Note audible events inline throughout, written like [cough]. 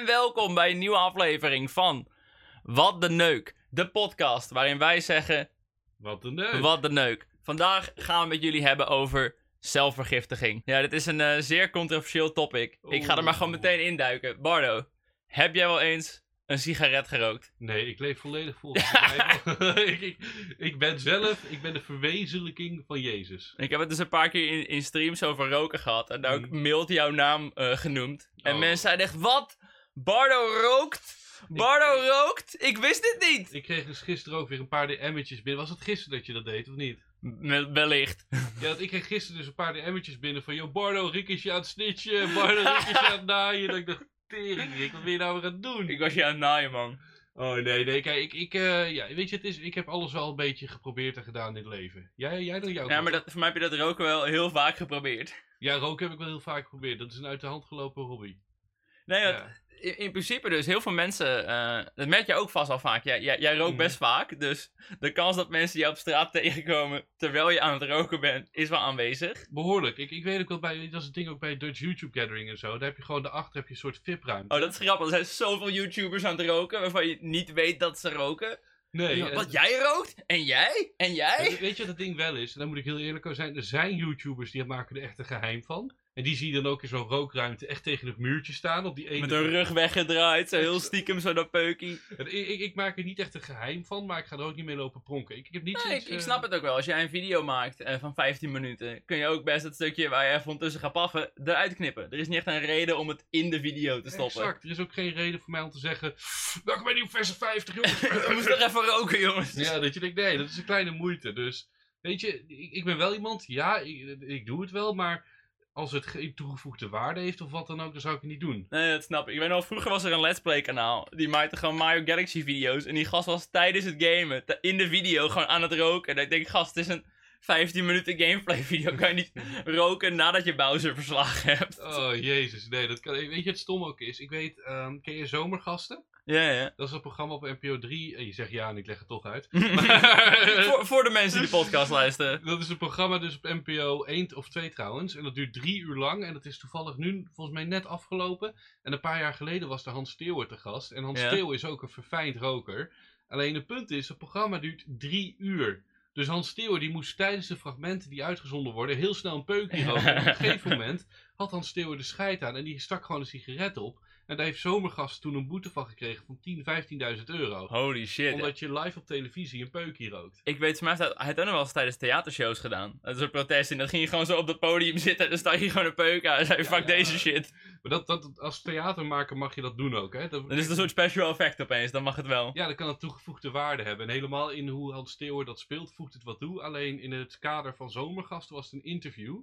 en welkom bij een nieuwe aflevering van Wat de Neuk, de podcast waarin wij zeggen Wat een neuk. Wat de Neuk. Vandaag gaan we met jullie hebben over zelfvergiftiging. Ja, dit is een eh, zeer controversieel topic. Ik ga er maar gewoon meteen induiken. Bardo, heb jij wel eens een sigaret gerookt? Nee, ik leef volledig [laughs] volgens de Bijbel. [laughs] ik, ik, ik ben zelf, ik ben de verwezenlijking van Jezus. Ik heb het dus een paar keer in, in streams over roken gehad. En daar ook Mm. mild jouw naam eh, genoemd. En Oh. mensen zeiden echt, wat? Bardo rookt? Bardo rookt? Ik wist dit niet! Ik kreeg dus gisteren ook weer een paar DM'tjes binnen. Was het gisteren dat je dat deed, of niet? Wellicht. [laughs] Ja, want ik kreeg gisteren dus een paar DM'tjes binnen van... Yo, Bardo, Rick is je aan het snitchen. [laughs] Bardo, Rick is je aan het naaien. Dat ik dacht, tering Rick, wat ben je nou weer aan het doen? Ik was je aan het naaien, man. Oh nee, nee, kijk, ik, ik, eh, ja, weet je, het is, ik heb alles wel een beetje geprobeerd en gedaan in het leven. Jij, jij dan jou? Ja, maar dat, voor mij heb je dat roken wel heel vaak geprobeerd. Ja, roken heb ik wel heel vaak geprobeerd. Dat is een uit de hand gelopen hobby. Nee, want Ja. In, in principe dus, heel veel mensen, eh, dat merk je ook vast al vaak. Jij, jij, jij rookt Mhm. best vaak, dus de kans dat mensen je op straat [laughs] tegenkomen terwijl je aan het roken bent, is wel aanwezig. Behoorlijk. Ik, ik weet ook wel bij, dat is het ding ook bij Dutch YouTube Gathering en zo. Daar heb je gewoon daarachter heb je een soort VIP-ruimte. Oh, dat is grappig. Er zijn zoveel YouTubers aan het roken waarvan je niet weet dat ze roken. nee. Ja, Wat, jij rookt? En jij? En jij? weet je wat het ding wel is? En daar moet ik heel eerlijk over zijn. Er zijn YouTubers die maken er echt een geheim van. En die zie je dan ook in zo'n rookruimte echt tegen het muurtje staan. Op die ene... Met hun rug weggedraaid, zo heel [laughs] stiekem zo dat peukie. Ik, ik, ik maak er niet echt een geheim van, maar ik ga er ook niet mee lopen pronken. Ik, ik heb niet Nee, zoiets, ik, ik eh, snap het ook wel. Als jij een video maakt eh, van 15 minuten, kun je ook best het stukje waar je even ondertussen gaat paffen, eruit knippen. Er is niet echt een reden om het in de video te stoppen. Exact. Er is ook geen reden voor mij om te zeggen... Welkom bij nieuw verse 50, jongens. [laughs] We moeten nog even roken, jongens. Ja, dat je denkt, nee, dat is een kleine moeite. Dus, weet je, ik, ik ben wel iemand, ja, ik, ik doe het wel, maar als het geen toegevoegde waarde heeft of wat dan ook, dan zou ik het niet doen. Nee, dat snap ik. Ik weet nog, vroeger was er een Let's Play kanaal. Die maakte gewoon Mario Galaxy video's. En die gast was tijdens het gamen, in de video, gewoon aan het roken. En ik denk, gast, het is een 15 minuten gameplay video. Kan je niet roken nadat je Bowser verslagen hebt? Oh, jezus, nee, dat kan, weet je het stom ook is? Ik weet, ehm, ken je Zomergasten? Ja, ja. Dat is een programma op NPO 3. En je zegt ja en ik leg het toch uit. [laughs] voor, voor de mensen die de podcast luisteren. Dat is een programma dus op NPO 1 of 2 trouwens. En dat duurt drie uur lang. En dat is toevallig nu volgens mij net afgelopen. En een paar jaar geleden was er Hans Steeuwer te gast. En Hans Ja. Is ook een verfijnd roker. Alleen het punt is, het programma duurt drie uur. Dus Hans Steeuwer die moest tijdens de fragmenten die uitgezonden worden heel snel een peukje [laughs] roken. En op een gegeven moment had Hans Steeuwer de scheid aan en die stak gewoon een sigaret op. En daar heeft Zomergast toen een boete van gekregen van 10.000, 15.000 euro. Holy shit. Omdat je live op televisie een peukje rookt. Ik weet, heeft hij het ook nog wel eens tijdens theatershows gedaan. Dat is een protest. En dan ging je gewoon zo op het podium zitten. En dan sta je gewoon een peuk aan. En zei Ja, fuck ja. deze shit. Maar dat, dat, als theatermaker mag je dat doen ook, hè? Dat, Dan is het een soort special effect opeens. Dan mag het wel. Ja, dan kan het toegevoegde waarde hebben. En helemaal in hoe Hans Steeuwer dat speelt, voegt het wat toe. Alleen in het kader van Zomergasten was het een interview.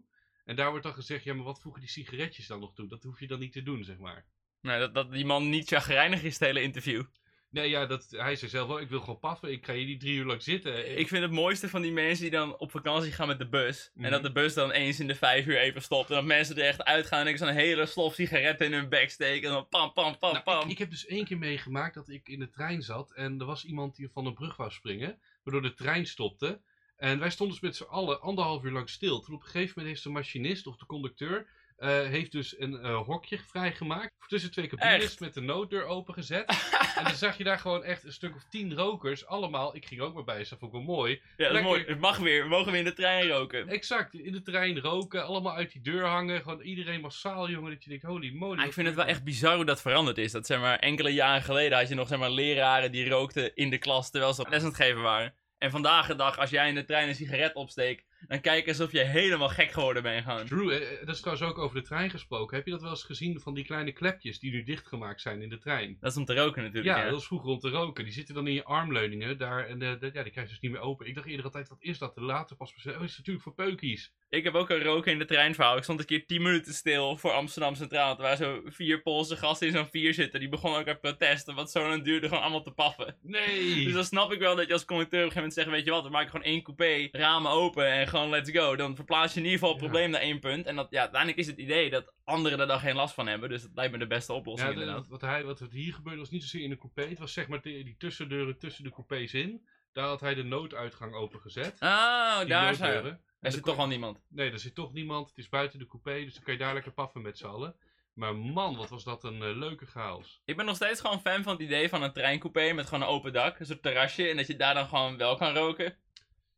En daar wordt dan gezegd, ja, maar wat voegen die sigaretjes dan nog toe? Dat hoef je dan niet te doen, zeg maar. Nou, dat, dat die man niet chagrijnig is, het hele interview. Nee, ja, dat, hij zei zelf wel, ik wil gewoon paffen. Ik ga hier niet drie uur lang zitten. Ik vind het mooiste van die mensen die dan op vakantie gaan met de bus. Mhm. En dat de bus dan eens in de vijf uur even stopt. En dat mensen er echt uitgaan en ik zo'n hele slof sigaretten in hun bek steken. En dan pam, pam, pam, Nou, pam. ik, ik heb dus één keer meegemaakt dat ik in de trein zat en er was iemand die van een brug wou springen, waardoor de trein stopte. En wij stonden dus met z'n allen anderhalf uur lang stil. Toen op een gegeven moment heeft de machinist of de conducteur heeft dus een eh, hokje vrijgemaakt. Tussen twee cabines met de nooddeur opengezet. [laughs] en dan zag je daar gewoon echt een stuk of tien rokers. Allemaal, ik ging ook maar bij, dus dat vond ik wel mooi. ja, dat is mooi. Het mag weer. We mogen weer in de trein roken. Exact, in de trein roken, allemaal uit die deur hangen. Gewoon iedereen massaal, jongen, dat je denkt, holy moly. Maar ik vind het wel echt bizar hoe dat veranderd is. Dat zeg maar enkele jaren geleden had je nog zeg maar leraren die rookten in de klas terwijl ze les aan het geven waren. En vandaag de dag, als jij in de trein een sigaret opsteekt, dan kijk alsof je helemaal gek geworden bent gaan. True, eh, eh, dat is trouwens ook over de trein gesproken. Heb je dat wel eens gezien van die kleine klepjes die nu dichtgemaakt zijn in de trein? Dat is om te roken natuurlijk. Ja, hè? dat is vroeger om te roken. Die zitten dan in je armleuningen daar en de, de- ja, die krijg je dus niet meer open. Ik dacht eerder altijd, wat is dat? En later pas oh, is natuurlijk voor peukies. Ik heb ook een roken in de trein verhaal. Ik stond een keer 10 minuten stil voor Amsterdam Centraal. Er waren zo vier Poolse gasten in zo'n vier zitten. Die begonnen ook uit protesten. Wat zo lang duurde gewoon allemaal te paffen. Nee! [laughs] Dus dan snap ik wel dat je als conducteur op een gegeven moment zegt: Weet je wat, we maken gewoon één coupé, ramen open en gewoon let's go. Dan verplaats je in ieder geval het Ja. probleem naar één punt. En dat, ja, uiteindelijk is het idee dat anderen er dan geen last van hebben. Dus dat lijkt me de beste oplossing Ja, de- inderdaad. wat, hij, wat er hier gebeurde was niet zozeer in de coupé. Het was zeg maar die, die tussendeuren tussen de coupés in. Daar had hij de nooduitgang opengezet. Oh, Die daar zijn we. Er zit toch al niemand. Nee, er zit toch niemand. Het is buiten de coupé, dus dan kan je daar lekker paffen met z'n allen. Maar man, wat was dat een eh, leuke chaos. Ik ben nog steeds gewoon fan van het idee van een treincoupé met gewoon een open dak, een soort terrasje, en dat je daar dan gewoon wel kan roken.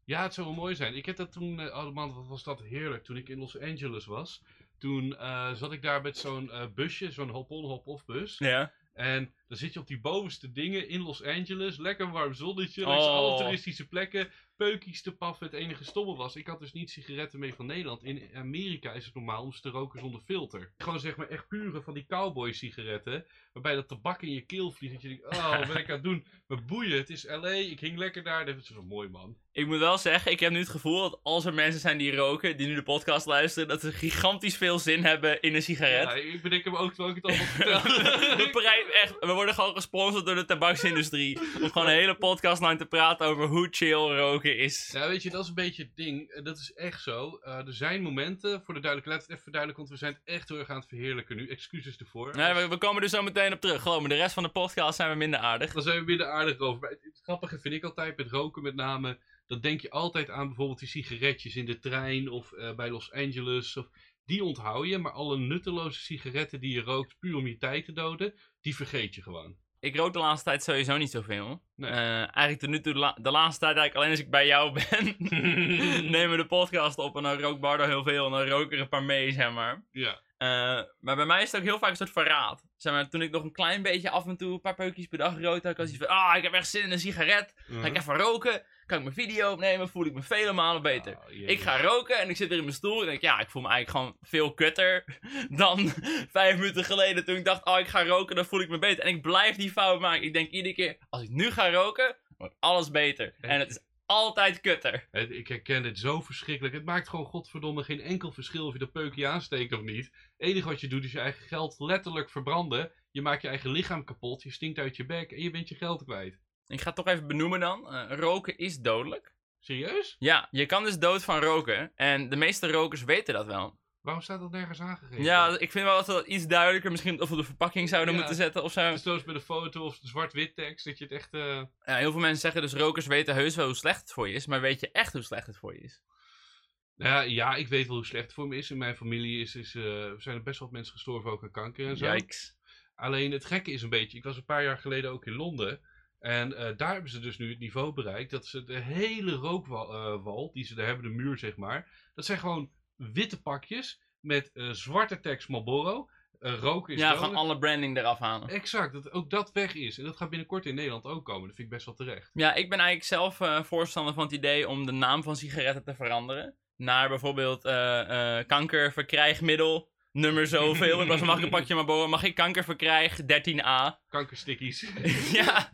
Ja, het zou wel mooi zijn. Ik heb dat toen, eh, oh man, wat was dat heerlijk. Toen ik in Los Angeles was, toen eh, zat ik daar met zo'n busje, zo'n hop-on, hop-off bus. Ja. En dan zit je op die bovenste dingen in Los Angeles. Lekker warm zonnetje. Langs Oh. alle toeristische plekken. Peukies te paffen. Het enige stomme was. Ik had dus niet sigaretten mee van Nederland. In Amerika is het normaal om ze te roken zonder filter. Gewoon zeg maar echt pure van die cowboy sigaretten. Waarbij dat tabak in je keel vliegt. Dat je denkt, oh wat ben ik aan het doen? Maar boeien, het is LA. Ik hing lekker daar. Dat is zo mooi man. Ik moet wel zeggen, ik heb nu het gevoel dat als er mensen zijn die roken, die nu de podcast luisteren, dat ze gigantisch veel zin hebben in een sigaret. Ja, ik bedenk hem ook terwijl ik het allemaal [laughs] vertel. we, echt, we worden gewoon gesponsord door de tabaksindustrie. Om gewoon een hele podcast lang te praten over hoe chill roken is. Ja, weet je, dat is een beetje het ding. Eh, Dat is echt zo. Eh, er zijn momenten, voor de duidelijkheid, laat het even verduidelijken, want we zijn het echt heel erg aan het verheerlijken nu. Excuses ervoor. Nee, we, we komen er zo meteen op terug. Geloof me, de rest van de podcast zijn we minder aardig. Dan zijn we weer aardig over. Maar het, het grappige vind ik altijd met roken met name. Dan denk je altijd aan bijvoorbeeld die sigaretjes in de trein of eh, bij Los Angeles. Of, die onthoud je, maar alle nutteloze sigaretten die je rookt puur om je tijd te doden, die vergeet je gewoon. Ik rook de laatste tijd sowieso niet zoveel. Nee. Eh, eigenlijk tot nu toe, de, la- de laatste tijd eigenlijk alleen als ik bij jou ben, [laughs] nemen we de podcast op en dan rookt Bardo heel veel en dan rook er een paar mee, zeg maar. Ja. Eh, maar bij mij is het ook heel vaak een soort verraad. Zeg maar, toen ik nog een klein beetje af en toe een paar peukjes per dag rook, had ik als iets van, ah, ik heb echt zin in een sigaret. Ga ik even roken, kan ik mijn video opnemen, voel ik me vele malen beter. Jee. Ik ga roken en ik zit weer in mijn stoel en denk, ja, ik voel me eigenlijk gewoon veel kutter [laughs] dan [laughs] vijf minuten geleden toen ik dacht, oh, ik ga roken, dan voel ik me beter. En ik blijf die fout maken. Ik denk iedere keer, als ik nu ga roken, wordt alles beter. En het is altijd kutter. Het- Ik herken dit zo verschrikkelijk. Het maakt gewoon godverdomme geen enkel verschil of je dat peukje aansteekt of niet. Het enige wat je doet is je eigen geld letterlijk verbranden. Je maakt je eigen lichaam kapot, je stinkt uit je bek en je bent je geld kwijt. Ik ga het toch even benoemen dan. Eh, roken is dodelijk. Serieus? Ja, je kan dus dood van roken. En de meeste rokers weten dat wel. Waarom staat dat nergens aangegeven? Ja, ik vind wel dat we dat iets duidelijker misschien of op de verpakking zouden Ja. moeten zetten of zo. Zoals met een foto of zwart-wit tekst, dat je het echt... eh, Ja, heel veel mensen zeggen dus rokers weten heus wel hoe slecht het voor je is. Maar weet je echt hoe slecht het voor je is? Nou ja, ja, ik weet wel hoe slecht het voor me is. In mijn familie is, is, eh, zijn er best wel wat mensen gestorven ook aan kanker en zo. Yikes. Alleen het gekke is een beetje, ik was een paar jaar geleden ook in Londen. En eh, daar hebben ze dus nu het niveau bereikt dat ze de hele rookwal eh, wal die ze daar hebben, de muur zeg maar. Dat zijn gewoon witte pakjes met eh, zwarte tekst Marlboro. Roken is Ja, gewoon alle branding eraf halen. Exact, dat ook dat weg is. En dat gaat binnenkort in Nederland ook komen. Dat vind ik best wel terecht. Ja, ik ben eigenlijk zelf voorstander van het idee om de naam van sigaretten te veranderen. Naar bijvoorbeeld kankerverkrijgmiddel, nummer zoveel. Plaats van mag ik een pakje maar mag ik kankerverkrijg 13a. [laughs] Kankerstickies. ja,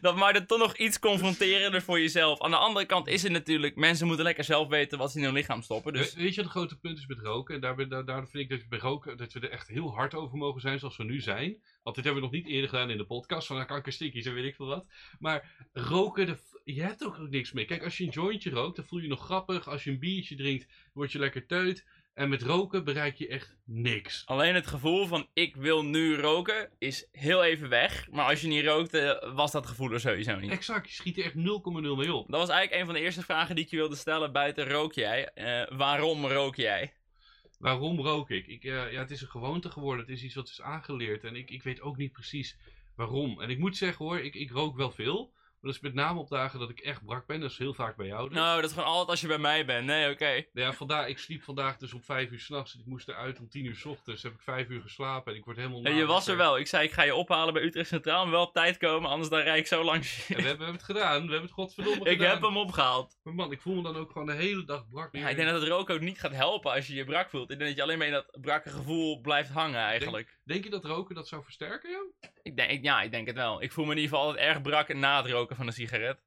dat maakt het toch nog iets confronterender voor jezelf. Aan de andere kant is het natuurlijk, mensen moeten lekker zelf weten wat ze in hun lichaam stoppen. Dus We- Weet je wat het grote punt is met roken? En daar, daar, vind ik dat we bij roken dat we er echt heel hard over mogen zijn zoals we nu zijn. Want dit hebben we nog niet eerder gedaan in de podcast van kankerstickies en weet ik veel wat. Maar roken, de, je hebt ook niks mee. Kijk, als je een jointje rookt, dan voel je je nog grappig. Als je een biertje drinkt, word je lekker teut. En met roken bereik je echt niks. alleen het gevoel van ik wil nu roken is heel even weg. Maar als je niet rookte, was dat gevoel er sowieso niet. Exact, je schiet er echt 0,0 mee op. Dat was eigenlijk een van de eerste vragen die ik je wilde stellen buiten rook jij. Eh, waarom rook jij? Waarom rook ik? ik eh, ja, het is een gewoonte geworden. Het is iets wat is aangeleerd. En ik, ik weet ook niet precies waarom. En ik moet zeggen hoor, ik, ik rook wel veel. Maar dat is met name op dagen dat ik echt brak ben. Dat is heel vaak bij jou. dus. Nou, dat is gewoon altijd als je bij mij bent. Nee, oké. Ja, vandaag, ik sliep vandaag dus om vijf uur s'nachts. Ik moest eruit om tien uur s ochtends. Heb ik vijf uur geslapen en ik word helemaal... En je was er wel. Ik zei, ik ga je ophalen bij Utrecht Centraal. Maar wel op tijd komen, anders dan rijd ik zo langs je. En we hebben, we hebben het gedaan. We hebben het godverdomme [laughs] Ik gedaan. heb hem opgehaald. Maar man, ik voel me dan ook gewoon de hele dag brak. Ja, ik denk dat het roken ook niet gaat helpen als je je brak voelt. Ik denk dat je alleen maar in dat brakke gevoel blijft hangen eigenlijk. Denk je dat roken dat zou versterken, ja? Ik denk, ik- ja, ik denk het wel. Ik voel me in ieder geval altijd erg brak na het roken van een sigaret.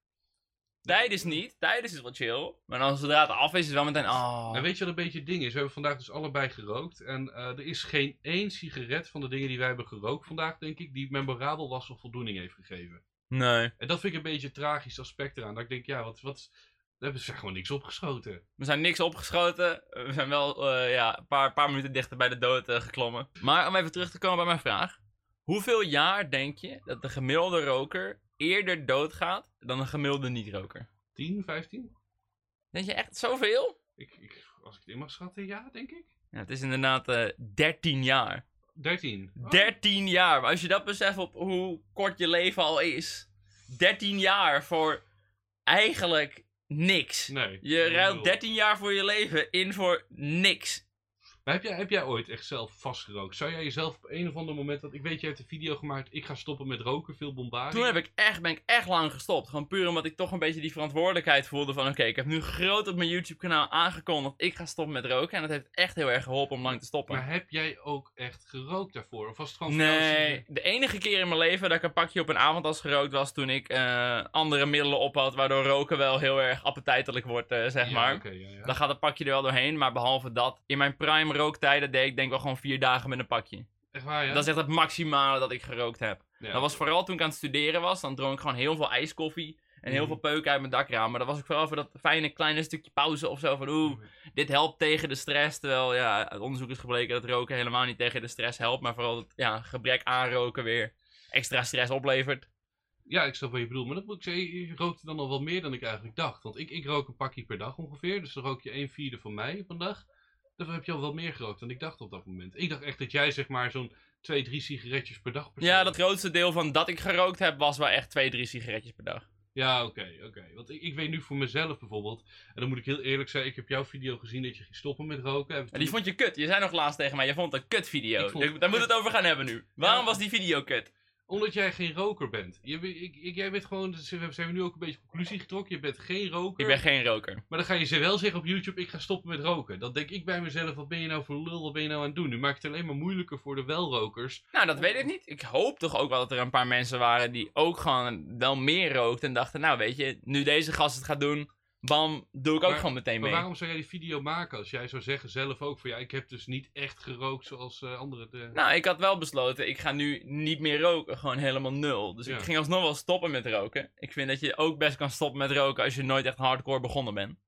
Tijdens niet. Tijdens is wat chill. Maar dan zodra het af is, is het wel meteen... Oh. En weet je wat een beetje het ding is? We hebben vandaag dus allebei gerookt. En eh, er is geen één sigaret van de dingen die wij hebben gerookt vandaag, denk ik, die memorabel was of voldoening heeft gegeven. Nee. En dat vind ik een beetje het tragisch aspect eraan. Dat ik denk, ja, wat, wat, we hebben gewoon niks opgeschoten. We zijn niks opgeschoten. We zijn wel eh, ja, een paar, paar minuten dichter bij de dood eh, geklommen. Maar om even terug te komen bij mijn vraag. Hoeveel jaar denk je dat de gemiddelde roker eerder doodgaat dan een gemiddelde niet-roker? 10, 15? Denk je echt zoveel? Ik, ik, als ik het in mag schatten, ja, denk ik. Ja, het is inderdaad eh 13 jaar. 13. Oh. 13 jaar. Maar als je dat beseft op hoe kort je leven al is. 13 jaar voor eigenlijk niks. Nee. Je ruilt Nul. 13 jaar voor je leven in voor niks. Maar heb jij, heb jij ooit echt zelf vastgerookt? Zou jij jezelf op een of ander moment, want ik weet, je hebt een video gemaakt, ik ga stoppen met roken, veel bombardie. Toen heb ik echt, ben ik echt lang gestopt. Gewoon puur omdat ik toch een beetje die verantwoordelijkheid voelde van... Oké, ik heb nu groot op mijn YouTube kanaal aangekondigd. Ik ga stoppen met roken. En dat heeft echt heel erg geholpen om lang te stoppen. Maar heb jij ook echt gerookt daarvoor? Of was het gewoon Nee, de enige keer in mijn leven dat ik een pakje op een avond als gerookt was toen ik eh, andere middelen op had, waardoor roken wel heel erg appetijtelijk wordt, eh, zeg Ja, maar. ja, ja. Dan gaat het pakje er wel doorheen, maar behalve dat, in mijn prime rooktijden deed ik denk wel gewoon vier dagen met een pakje. Echt waar, ja? Dat is echt het maximale dat ik gerookt heb. Ja. Dat was vooral toen ik aan het studeren was, dan dronk ik gewoon heel veel ijskoffie en heel Mhm. veel peuken uit mijn dakraam. Maar dat was ook vooral voor dat fijne kleine stukje pauze of zo van oeh, dit helpt tegen de stress. Terwijl ja, uit onderzoek is gebleken dat roken helemaal niet tegen de stress helpt. Maar vooral het ja, gebrek aan roken weer extra stress oplevert. Ja, ik snap wat je bedoelt. Maar dat moet ik zeggen, je rookte dan al wel meer dan ik eigenlijk dacht. Want ik, ik rook een pakje per dag ongeveer. Dus dan rook je een vierde van mij op Daarvoor heb je al wel meer gerookt dan ik dacht op dat moment. Ik dacht echt dat jij zeg maar zo'n twee, drie sigaretjes per dag Ja, dat grootste deel van dat ik gerookt heb was wel echt twee, drie sigaretjes per dag. Ja, oké, oké. Want ik, ik weet nu voor mezelf bijvoorbeeld, en dan moet ik heel eerlijk zijn, ik heb jouw video gezien dat je ging stoppen met roken. Heb En die vond je kut. Je zei nog laatst tegen mij, je vond het een kut video. Vond het Daar moeten we het over gaan hebben nu. Waarom Ja. was die video kut? Omdat jij geen roker bent. Je, ik, ik, jij bent gewoon, dus we zijn we nu ook een beetje conclusie getrokken, je bent geen roker. Ik ben geen roker. Maar dan ga je ze wel zeggen op YouTube, ik ga stoppen met roken. Dan denk ik bij mezelf, wat ben je nou voor lul, wat ben je nou aan het doen? Nu maakt het alleen maar moeilijker voor de welrokers. Nou, dat weet ik niet. Ik hoop toch ook wel dat er een paar mensen waren die ook gewoon wel meer rookten. En dachten, nou weet je, nu deze gast het gaat doen, bam, doe ik ook Maar- gewoon meteen Maar mee. waarom zou jij die video maken als jij zou zeggen zelf ook van ja, ik heb dus niet echt gerookt zoals eh, anderen de... Nou, ik had wel besloten, ik ga nu niet meer roken. Gewoon helemaal nul. Dus Ja. ik ging alsnog wel stoppen met roken. Ik vind dat je ook best kan stoppen met roken als je nooit echt hardcore begonnen bent.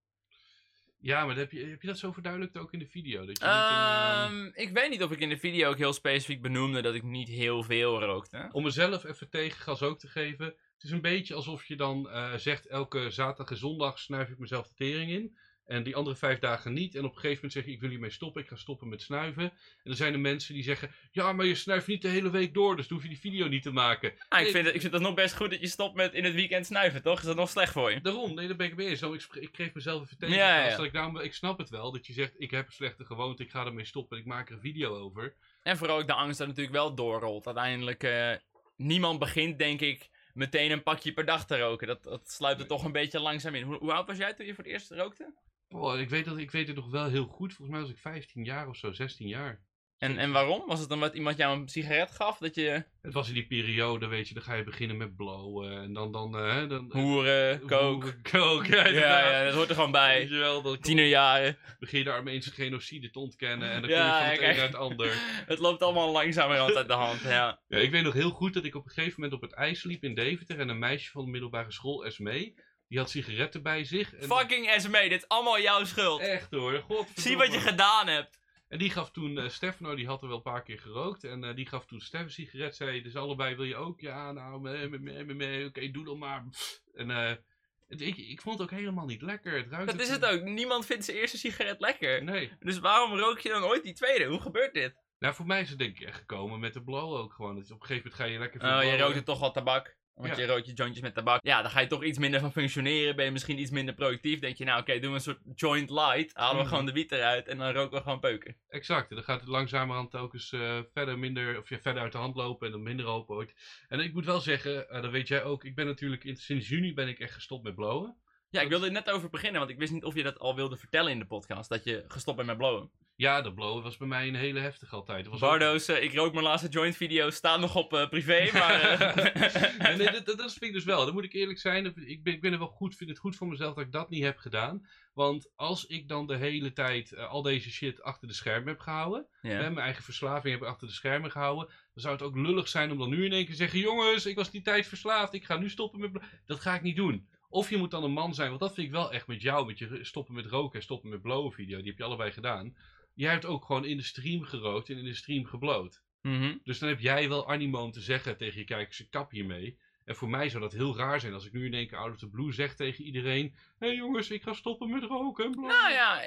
Ja, maar heb je, heb je dat zo verduidelijkt ook in de video? Dat je ehm, Ehm, ik weet niet of ik in de video ook heel specifiek benoemde dat ik niet heel veel rookte. Om mezelf even tegengas ook te geven. Het is een beetje alsof je dan eh, zegt: elke zaterdag en zondag snuif ik mezelf de tering in. En die andere vijf dagen niet. En op een gegeven moment zeg je: Ik wil hiermee stoppen, ik ga stoppen met snuiven. En dan zijn er mensen die zeggen: Ja, maar je snuift niet de hele week door, dus dan hoef je die video niet te maken. Ah, ik, vind het, ik vind het nog best goed dat je stopt met in het weekend snuiven, toch? Is dat nog slecht voor je? Daarom, nee, daar ben ik mee eens. Zo, Ik, ik geef mezelf even tegen. Ja, ja. Ik, daarom, ik snap het wel dat je zegt: Ik heb een slechte gewoonte, ik ga ermee stoppen en ik maak er een video over. En vooral ook de angst dat natuurlijk wel doorrolt. Uiteindelijk, eh, niemand begint denk ik meteen een pakje per dag te roken. Dat, dat sluit er toch een beetje langzaam in. Hoe, hoe oud was jij toen je voor het eerst rookte? Oh, ik, weet dat, ik weet het nog wel heel goed. Volgens mij was ik 15 jaar of zo, 16 jaar. En, en waarom? Was het omdat iemand jou een sigaret gaf? Dat je Het was in die periode, weet je, dan ga je beginnen met blowen. En dan, dan, eh, hè, dan hoeren, coke. Coke, [laughs] ja, Ja, dat hoort er gewoon Weet bij. je wel, dan Tienerjaren. begin je de Armeense genocide te ontkennen. En dan Ja, [laughs] kom je van het een naar het ander. [laughs] Het loopt allemaal langzamerhand uit de hand, ja. Ja, ik weet nog heel goed dat ik op een gegeven moment op het ijs liep in Deventer. En een meisje van de middelbare school, Esmee, die had sigaretten bij zich. En Fucking Esme, dit is allemaal jouw schuld. Echt hoor, god. Zie wat je gedaan hebt. En die gaf toen, eh Stefano, die had er wel een paar keer gerookt. En eh, die gaf toen Stef een sigaret. Zei, dus allebei wil je ook? Ja, nou, mee, mee, mee, mee. Oké, doe dan maar. En eh, het- ik, ik vond het ook helemaal niet lekker. Het ruikt Dat is het ook. Niemand vindt zijn eerste sigaret lekker. Nee. Dus waarom rook je dan ooit die tweede? Hoe gebeurt dit? Nou, voor mij is het denk ik echt gekomen met de blow ook gewoon. Dat op een gegeven moment ga je lekker Oh, je rookt toch wel tabak. Want Ja. je rookt je jointjes met tabak. Ja, dan ga je toch iets minder van functioneren. Ben je misschien iets minder productief. Denk je, nou oké, doen we een soort joint light. Halen we Mhm. gewoon de wiet eruit. En dan roken we gewoon peuken. Exact. En dan gaat het langzamerhand telkens eh, verder minder, of ja, verder uit de hand lopen en dan minder open ooit. En ik moet wel zeggen, eh, dat weet jij ook, ik ben natuurlijk, in- sinds juni ben ik echt gestopt met blowen. Ja, ik wilde er net over beginnen. Want ik wist niet of je dat al wilde vertellen in de podcast. Dat je gestopt bent met blowen. Ja, dat blowen was bij mij een hele heftige altijd. Het was Bardo's, eh, ik rook mijn laatste joint video. Staat nog op eh, privé. [laughs] Maar eh, nee, dat, dat, vind ik dus wel. Dan moet ik eerlijk zijn. Ik ben, ik ben er wel goed, vind het goed voor mezelf dat ik dat niet heb gedaan. Want als ik dan de hele tijd al deze shit achter de schermen heb gehouden. hè, mijn eigen verslaving heb ik achter de schermen gehouden. Dan zou het ook lullig zijn om dan nu in één keer te zeggen: Jongens, ik was die tijd verslaafd. Ik ga nu stoppen met. blo-" Dat ga ik niet doen. Of je moet dan een man zijn, want dat vind ik wel echt met jou. Met je stoppen met roken en stoppen met blowen video. Die heb je allebei gedaan. Jij hebt ook gewoon in de stream gerookt en in de stream gebloot. Mhm. Dus dan heb jij wel animo om te zeggen tegen je kijkers, kap hiermee. En voor mij zou dat heel raar zijn als ik nu in één keer out of the blue zeg tegen iedereen: Hé hey jongens, ik ga stoppen met roken. en bla." Nou ja,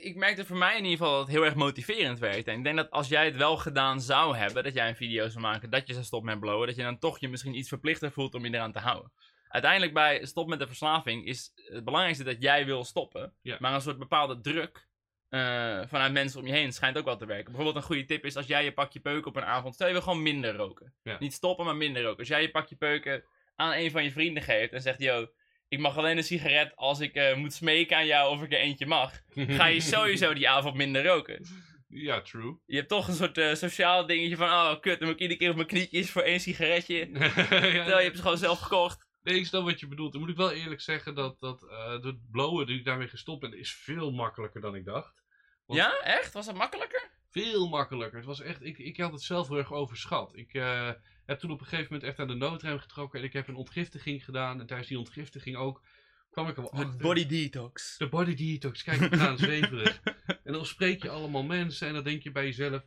ik merkte voor mij in ieder geval dat het heel erg motiverend werkt. En ik denk dat als jij het wel gedaan zou hebben, dat jij een video zou maken, dat je zou stoppen met blowen, dat je dan toch je misschien iets verplichter voelt om je eraan te houden. Uiteindelijk bij stop met de verslaving is het belangrijkste dat jij wil stoppen. Ja. Maar een soort bepaalde druk eh, vanuit mensen om je heen schijnt ook wel te werken. Bijvoorbeeld een goede tip is als jij je pakje peuken op een avond, stel je wil gewoon minder roken. Ja. Niet stoppen, maar minder roken. Als jij je pakje peuken aan een van je vrienden geeft en zegt, yo, ik mag alleen een sigaret als ik eh, moet smeken aan jou of ik er eentje mag. [laughs] Ga je sowieso die avond minder roken. Ja, true. Je hebt toch een soort eh, sociaal dingetje van, oh kut, dan moet ik iedere keer op mijn knietjes voor één sigaretje. [laughs] Ja, Terwijl je hebt ze gewoon zelf gekocht. Nee, ik snap wat je bedoelt. Dan moet ik wel eerlijk zeggen dat, dat eh het blowen, die ik daarmee gestopt ben, is veel makkelijker dan ik dacht. Want- Ja, echt? Was het makkelijker? Veel makkelijker. Het was echt, ik, ik had het zelf heel erg overschat. Ik eh, heb toen op een gegeven moment echt aan de noodrem getrokken en ik heb een ontgiftiging gedaan. En tijdens die ontgiftiging ook kwam ik er wel Het achter. body detox. De body detox, kijk, we gaan zweverig. En dan spreek je allemaal mensen en dan denk je bij jezelf,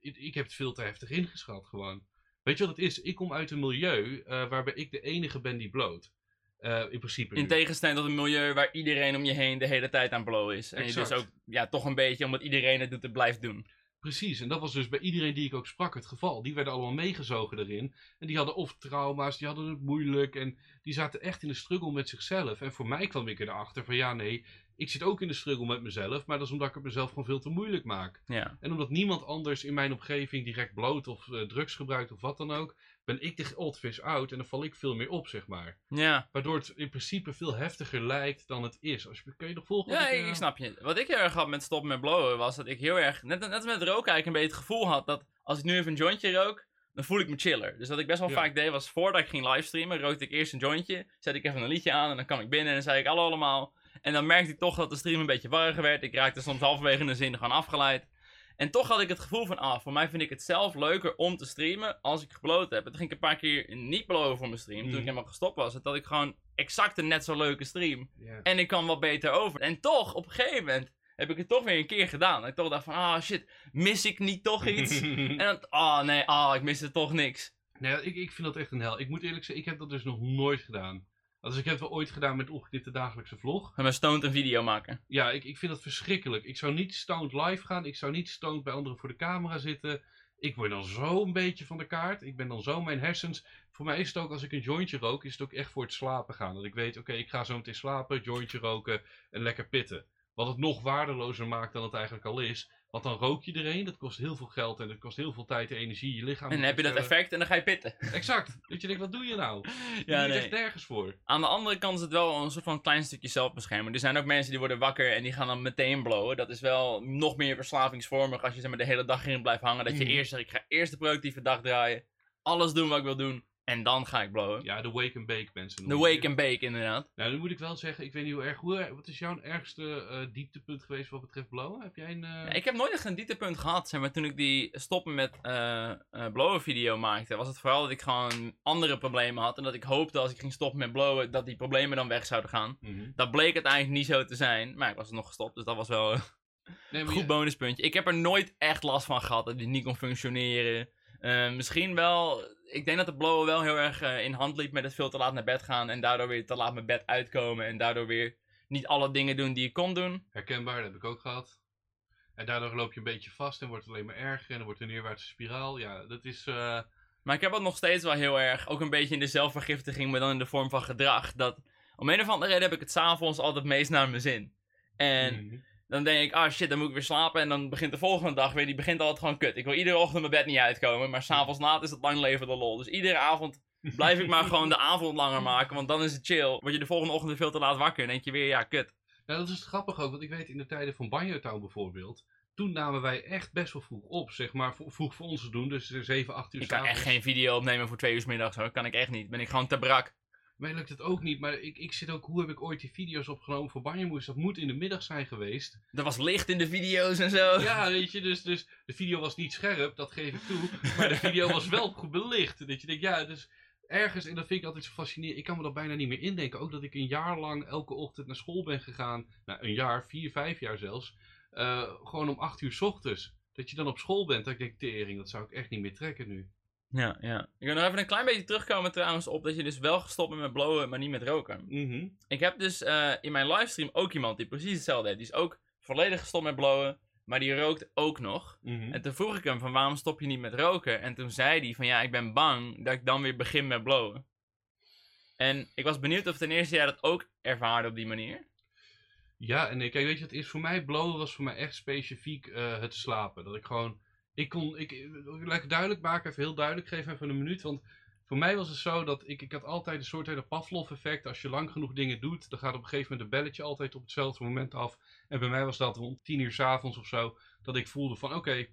ik, ik heb het veel te heftig ingeschat gewoon. Weet je wat het is? Ik kom uit een milieu eh, waarbij ik de enige ben die bloot. Eh, in principe. In tegenstelling tot een milieu waar iedereen om je heen de hele tijd aan blowen is. En je dus ook ja, toch een beetje, omdat iedereen het doet, het blijft doen. Precies, en dat was dus bij iedereen die ik ook sprak het geval. Die werden allemaal meegezogen erin. En die hadden of trauma's, die hadden het moeilijk. En die zaten echt in de struggle met zichzelf. En voor mij kwam ik erachter van ja, nee, ik zit ook in de struggle met mezelf. Maar dat is omdat ik het mezelf gewoon veel te moeilijk maak. Ja. En omdat niemand anders in mijn omgeving direct bloot of eh, drugs gebruikt of wat dan ook, ben ik de old fish out en dan val ik veel meer op, zeg maar. Ja. Waardoor het in principe veel heftiger lijkt dan het is. Als je, kun je nog volgen? Ja, ik, eh, ik snap je. Wat ik heel erg had met stoppen met blowen was dat ik heel erg, net, net als met roken eigenlijk een beetje het gevoel had dat als ik nu even een jointje rook, dan voel ik me chiller. Dus wat ik best wel Ja. vaak deed was voordat ik ging livestreamen, rookte ik eerst een jointje, zet ik even een liedje aan en dan kwam ik binnen en dan zei ik hallo allemaal. En dan merkte ik toch dat de stream een beetje warriger werd. Ik raakte soms halverwege een zin gewoon afgeleid. En toch had ik het gevoel van, ah, voor mij vind ik het zelf leuker om te streamen als ik gebloot heb. En toen ging ik een paar keer niet blowen voor mijn stream, toen ik Mhm. helemaal gestopt was. Dat ik gewoon exact een net zo leuke stream. En ik kan wat beter over. En toch, op een gegeven moment, heb ik het toch weer een keer gedaan. Dat ik toch dacht van, ah shit, mis ik niet toch iets? [laughs] en dan, ah nee, ah, ik miste toch niks. Nee, ik, ik vind dat echt een hel. Ik moet eerlijk zeggen, ik heb dat dus nog nooit gedaan. Dus ik heb het wel ooit gedaan met ongedipte dagelijkse vlog. En mijn stoned een video maken. Ja, ik, ik vind dat verschrikkelijk. Ik zou niet stoned live gaan. Ik zou niet stoned bij anderen voor de camera zitten. Ik word dan zo een beetje van de kaart. Ik ben dan zo mijn hersens. Voor mij is het ook als ik een jointje rook, is het ook echt voor het slapen gaan. Dat ik weet, oké, ik ga zo meteen slapen, jointje roken en lekker pitten. Wat het nog waardelozer maakt dan het eigenlijk al is. Want dan rook je er een, dat kost heel veel geld en dat kost heel veel tijd en energie. Je lichaam En dan heb je dat effect en dan ga je pitten. [laughs] Exact. Dat je denkt, wat doe je nou? [laughs] Je Ja, nee. echt nergens voor. Aan de andere kant is het wel een soort van klein stukje zelfbescherming. Er zijn ook mensen die worden wakker en die gaan dan meteen blowen. Dat is wel nog meer verslavingsvormig als je zeg maar, de hele dag erin blijft hangen. Dat je Mhm. eerst zegt, ik ga eerst de productieve dag draaien. Alles doen wat ik wil doen. En dan ga ik blowen. Ja, de wake and bake mensen. De wake and bake inderdaad. Nou, nu moet ik wel zeggen, ik weet niet hoe erg. Hoe, wat is jouw ergste eh, dieptepunt geweest wat betreft blowen? Heb jij een. eh, Ja, ik heb nooit echt een dieptepunt gehad. Zeg maar, toen ik die stoppen met eh, blowen video maakte, was het vooral dat ik gewoon andere problemen had. En dat ik hoopte als ik ging stoppen met blowen, dat die problemen dan weg zouden gaan. mhm. Dat bleek uiteindelijk niet zo te zijn. Maar ik was nog gestopt, dus dat was wel [laughs] een Nee, goed je- bonuspuntje. Ik heb er nooit echt last van gehad dat die niet kon functioneren. Misschien wel. Ik denk dat de blowen wel heel erg eh, in hand liep met het veel te laat naar bed gaan. En daardoor weer te laat mijn bed uitkomen. En daardoor weer niet alle dingen doen die ik kon doen. Herkenbaar, dat heb ik ook gehad. En daardoor loop je een beetje vast en wordt het alleen maar erger en dan wordt een neerwaartse spiraal. Ja, dat is. eh, Maar ik heb het nog steeds wel heel erg, ook een beetje in de zelfvergiftiging, maar dan in de vorm van gedrag. Dat om een of andere reden heb ik het s'avonds altijd meest naar mijn zin. En mhm. Dan denk ik, ah shit, dan moet ik weer slapen. En dan begint de volgende dag weer, die begint altijd gewoon kut. Ik wil iedere ochtend mijn bed niet uitkomen, maar s'avonds laat is het lang leven de lol. Dus iedere avond blijf ik maar gewoon de avond langer maken, want dan is het chill. Word je de volgende ochtend veel te laat wakker en denk je weer, ja, kut. Nou, dat is grappig ook, want ik weet in de tijden van Banjo Town bijvoorbeeld. Toen namen wij echt best wel vroeg op, zeg maar, vroeg voor ons te doen, dus 7, 8 uur Ik kan echt geen video opnemen voor twee uur 's middags hoor, kan ik echt niet. Ben ik gewoon te brak. Mij lukt het ook niet, maar ik, ik zit ook, hoe heb ik ooit die video's opgenomen voor Banjo Moes? Dat moet in de middag zijn geweest. Er was licht in de video's en zo. Ja, weet je, dus, dus de video was niet scherp, dat geef ik toe. Maar de video was wel goed belicht. Dat je denkt, ja, dus ergens, en dat vind ik altijd zo fascinerend. Ik kan me dat bijna niet meer indenken. Ook dat ik een jaar lang elke ochtend naar school ben gegaan. Nou, een jaar, vier, vijf jaar zelfs. eh, gewoon om acht uur 's ochtends. Dat je dan op school bent, dat ik denk, tering, dat zou ik echt niet meer trekken nu. Ja, ja. Ik wil nog even een klein beetje terugkomen trouwens op dat je dus wel gestopt bent met blowen, maar niet met roken. Mhm. Ik heb dus eh, in mijn livestream ook iemand die precies hetzelfde heeft. Die is ook volledig gestopt met blowen, maar die rookt ook nog. Mhm. En toen vroeg ik hem van waarom stop je niet met roken? En toen zei hij van ja, ik ben bang dat ik dan weer begin met blowen. En ik was benieuwd of ten eerste jij dat ook ervaarde op die manier. Ja, en ik, kijk, weet je, het is voor mij, blowen was voor mij echt specifiek eh, het slapen. Dat ik gewoon, ik kon, ik, laat ik duidelijk maken, even heel duidelijk, geef even een minuut. Want voor mij was het zo dat ik, ik had altijd een soort hele Pavlov-effect. Als je lang genoeg dingen doet, dan gaat op een gegeven moment een belletje altijd op hetzelfde moment af. En bij mij was dat rond tien uur s'avonds of zo, dat ik voelde van oké,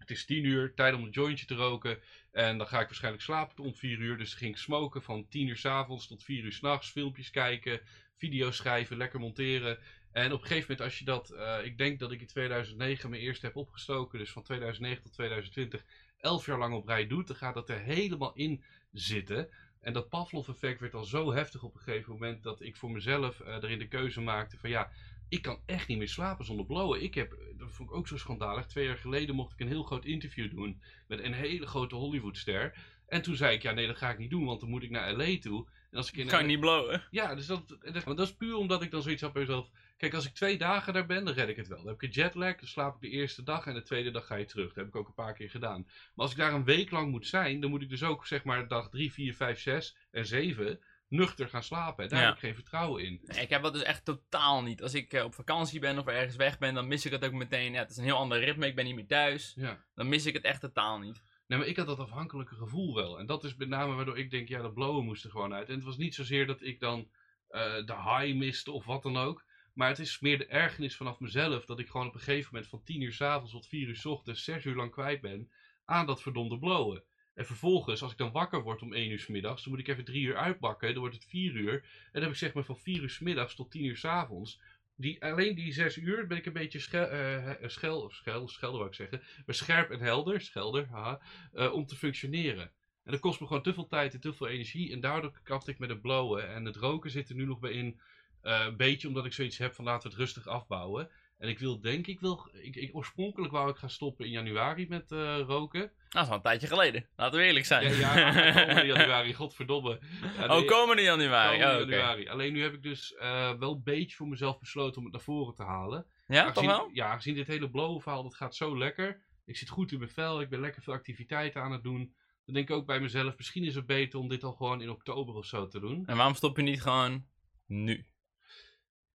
het is tien uur, tijd om een jointje te roken. En dan ga ik waarschijnlijk slapen rond vier uur. Dus ging ik smoken van tien uur s'avonds tot vier uur s'nachts. Filmpjes kijken, video's schrijven, lekker monteren. En op een gegeven moment als je dat, eh, ik denk dat ik in 2009 mijn eerste heb opgestoken. Dus van 2009 tot 2020, elf jaar lang op rij doet. Dan gaat dat er helemaal in zitten. En dat Pavlov-effect werd al zo heftig op een gegeven moment dat ik voor mezelf eh erin de keuze maakte van ja, ik kan echt niet meer slapen zonder blowen. Ik heb, dat vond ik ook zo schandalig, twee jaar geleden mocht ik een heel groot interview doen met een hele grote Hollywoodster. En toen zei ik, ja nee, dat ga ik niet doen, want dan moet ik naar LA toe. En als ik in Kan LA ik niet blowen? ja, dus dat, dat, dat is puur omdat ik dan zoiets had bij mezelf. Kijk, als ik twee dagen daar ben, dan red ik het wel. Dan heb ik een jetlag, dan slaap ik de eerste dag en de tweede dag ga je terug. Dat heb ik ook een paar keer gedaan. Maar als ik daar een week lang moet zijn, dan moet ik dus ook zeg maar dag 3, 4, 5, 6 en 7 nuchter gaan slapen. En daar Ja. heb ik geen vertrouwen in. Nee, ik heb dat dus echt totaal niet. Als ik eh, op vakantie ben of ergens weg ben, dan mis ik het ook meteen. Ja, het is een heel ander ritme, ik ben niet meer thuis. Ja. Dan mis ik het echt totaal niet. Nee, maar ik had dat afhankelijke gevoel wel. En dat is met name waardoor ik denk, ja, dat blowen moest er gewoon uit. En het was niet zozeer dat ik dan eh, de high miste of wat dan ook. Maar het is meer de ergernis vanaf mezelf dat ik gewoon op een gegeven moment van 10 uur s'avonds tot 4 uur s ochtends 6 uur lang kwijt ben aan dat verdomde blowen. En vervolgens, als ik dan wakker word om 1 uur s middags, dan moet ik even 3 uur uitbakken. Dan wordt het 4 uur. En dan heb ik zeg maar van 4 uur s middags tot 10 uur s avonds. Die, alleen die 6 uur ben ik een beetje schel, eh, schel, of schel, schelder wou ik zeggen. Maar scherp en helder, schelder, haha, eh, om te functioneren. En dat kost me gewoon te veel tijd en te veel energie. En daardoor kapte ik met het blowen. En het roken zit er nu nog bij in. Eh, een beetje omdat ik zoiets heb van laten we het rustig afbouwen. En ik wil denk ik wil. Ik, ik, oorspronkelijk wou ik gaan stoppen in januari met eh, roken. Dat is wel een tijdje geleden. Laten we eerlijk zijn. Ja, ja [laughs] komende januari, godverdomme. Ja, oh, komende januari. komende Oh, januari. Alleen nu heb ik dus eh, wel een beetje voor mezelf besloten om het naar voren te halen. Ja, toch Aangezien- wel? Ja, aangezien dit hele blowen verhaal, dat gaat zo lekker. Ik zit goed in mijn vel, ik ben lekker veel activiteiten aan het doen. Dan denk ik ook bij mezelf, misschien is het beter om dit al gewoon in oktober of zo te doen. En waarom stop je niet gewoon nu?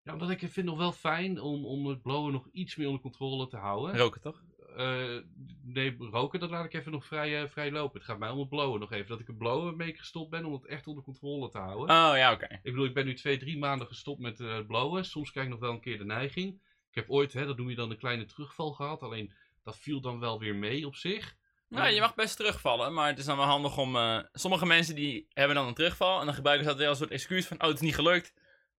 Ja, omdat ik het vind nog wel fijn om, om het blowen nog iets meer onder controle te houden. Roken toch? Eh, nee, roken, dat laat ik even nog vrij, eh, vrij lopen. Het gaat mij om het blowen nog even. Dat ik het blowen mee gestopt ben om het echt onder controle te houden. Oh ja, oké. Ik bedoel, ik ben nu twee, drie maanden gestopt met het blowen. Soms krijg ik nog wel een keer de neiging. Ik heb ooit, hè, dat noem je dan een kleine terugval gehad. Alleen, dat viel dan wel weer mee op zich. Nou, je mag best terugvallen, maar het is dan wel handig om... sommige mensen die hebben dan een terugval en dan gebruiken ze dat weer als een soort excuus van... Oh, het is niet gelukt.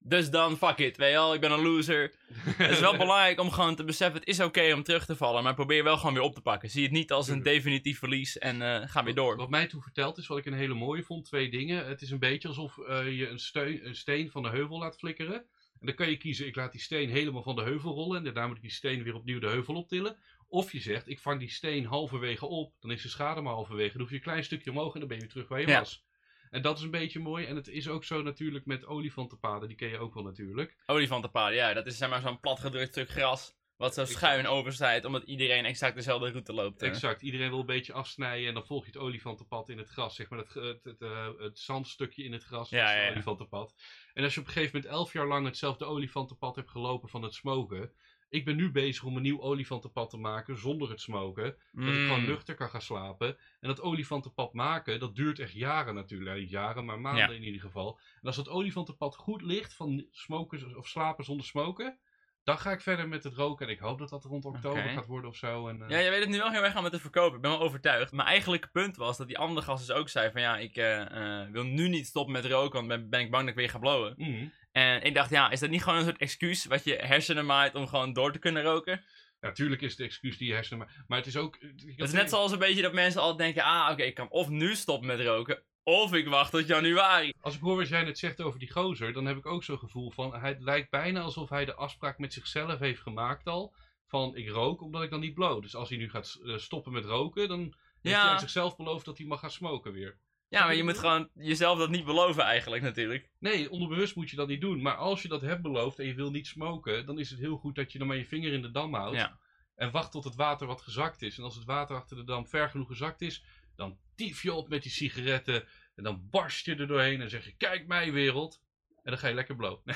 Dus dan, fuck it, weet je wel, ik ben een loser. Het is wel [laughs] belangrijk om gewoon te beseffen, het is oké om terug te vallen, maar probeer wel gewoon weer op te pakken. Zie het niet als een definitief verlies en eh, ga weer door. Wat mij toen verteld is, wat ik een hele mooie vond, twee dingen. Het is een beetje alsof eh, je een, steun, een steen van de heuvel laat flikkeren. En dan kan je kiezen, ik laat die steen helemaal van de heuvel rollen en daarna moet ik die steen weer opnieuw de heuvel optillen. Of je zegt, ik vang die steen halverwege op, dan is de schade maar halverwege. Dan hoef je een klein stukje omhoog en dan ben je weer terug waar je Ja. was. En dat is een beetje mooi. En het is ook zo natuurlijk met olifantenpaden, die ken je ook wel natuurlijk. Olifantenpaden, ja, dat is zeg maar zo'n platgedrukt stuk gras. Wat zo schuin overstijdt, omdat iedereen exact dezelfde route loopt. Exact, iedereen wil een beetje afsnijden en dan volg je het olifantenpad in het gras, zeg maar het, het, het, eh, het zandstukje in het gras, Ja, het ja. olifantenpad. En als je op een gegeven moment elf jaar lang hetzelfde olifantenpad hebt gelopen van het smoken, ik ben nu bezig om een nieuw olifantenpad te maken zonder het smoken, dat ik gewoon Mm. nuchter kan gaan slapen. En dat olifantenpad maken, dat duurt echt jaren natuurlijk, niet jaren, maar maanden Ja. in ieder geval. En als dat olifantenpad goed ligt van smoken of slapen zonder smoken, dan ga ik verder met het roken en ik hoop dat dat rond oktober gaat worden of zo. En, eh, Ja, je weet het nu wel heel erg aan met het verkopen. Ik ben wel overtuigd. Mijn eigenlijke punt was dat die andere gast dus ook zei van ja, ik eh, eh, wil nu niet stoppen met roken, want ben, ben ik bang dat ik weer ga blowen. mhm. En ik dacht, ja, is dat niet gewoon een soort excuus wat je hersenen maait om gewoon door te kunnen roken? Natuurlijk is het excuus die je hersenen maar, maar het is ook. Het is net zoals een beetje dat mensen altijd denken, ah, oké, ik kan of nu stoppen met roken, of ik wacht tot januari. Als ik hoor wat jij net zegt over die gozer, dan heb ik ook zo'n gevoel van. Het lijkt bijna alsof hij de afspraak met zichzelf heeft gemaakt al. Van ik rook omdat ik dan niet blow. Dus als hij nu gaat eh, stoppen met roken, dan Heeft Ja. hij aan zichzelf beloofd dat hij mag gaan smoken weer? Ja, maar je moet gewoon jezelf dat niet beloven eigenlijk natuurlijk. Nee, onderbewust moet je dat niet doen. Maar als je dat hebt beloofd en je wil niet smoken, dan is het heel goed dat je dan maar je vinger in de dam houdt. Ja. En wacht tot het water wat gezakt is. En als het water achter de dam ver genoeg gezakt is, dan tief je op met die sigaretten. En dan barst je er doorheen en zeg je, kijk mij wereld. En dan ga je lekker blow. [laughs]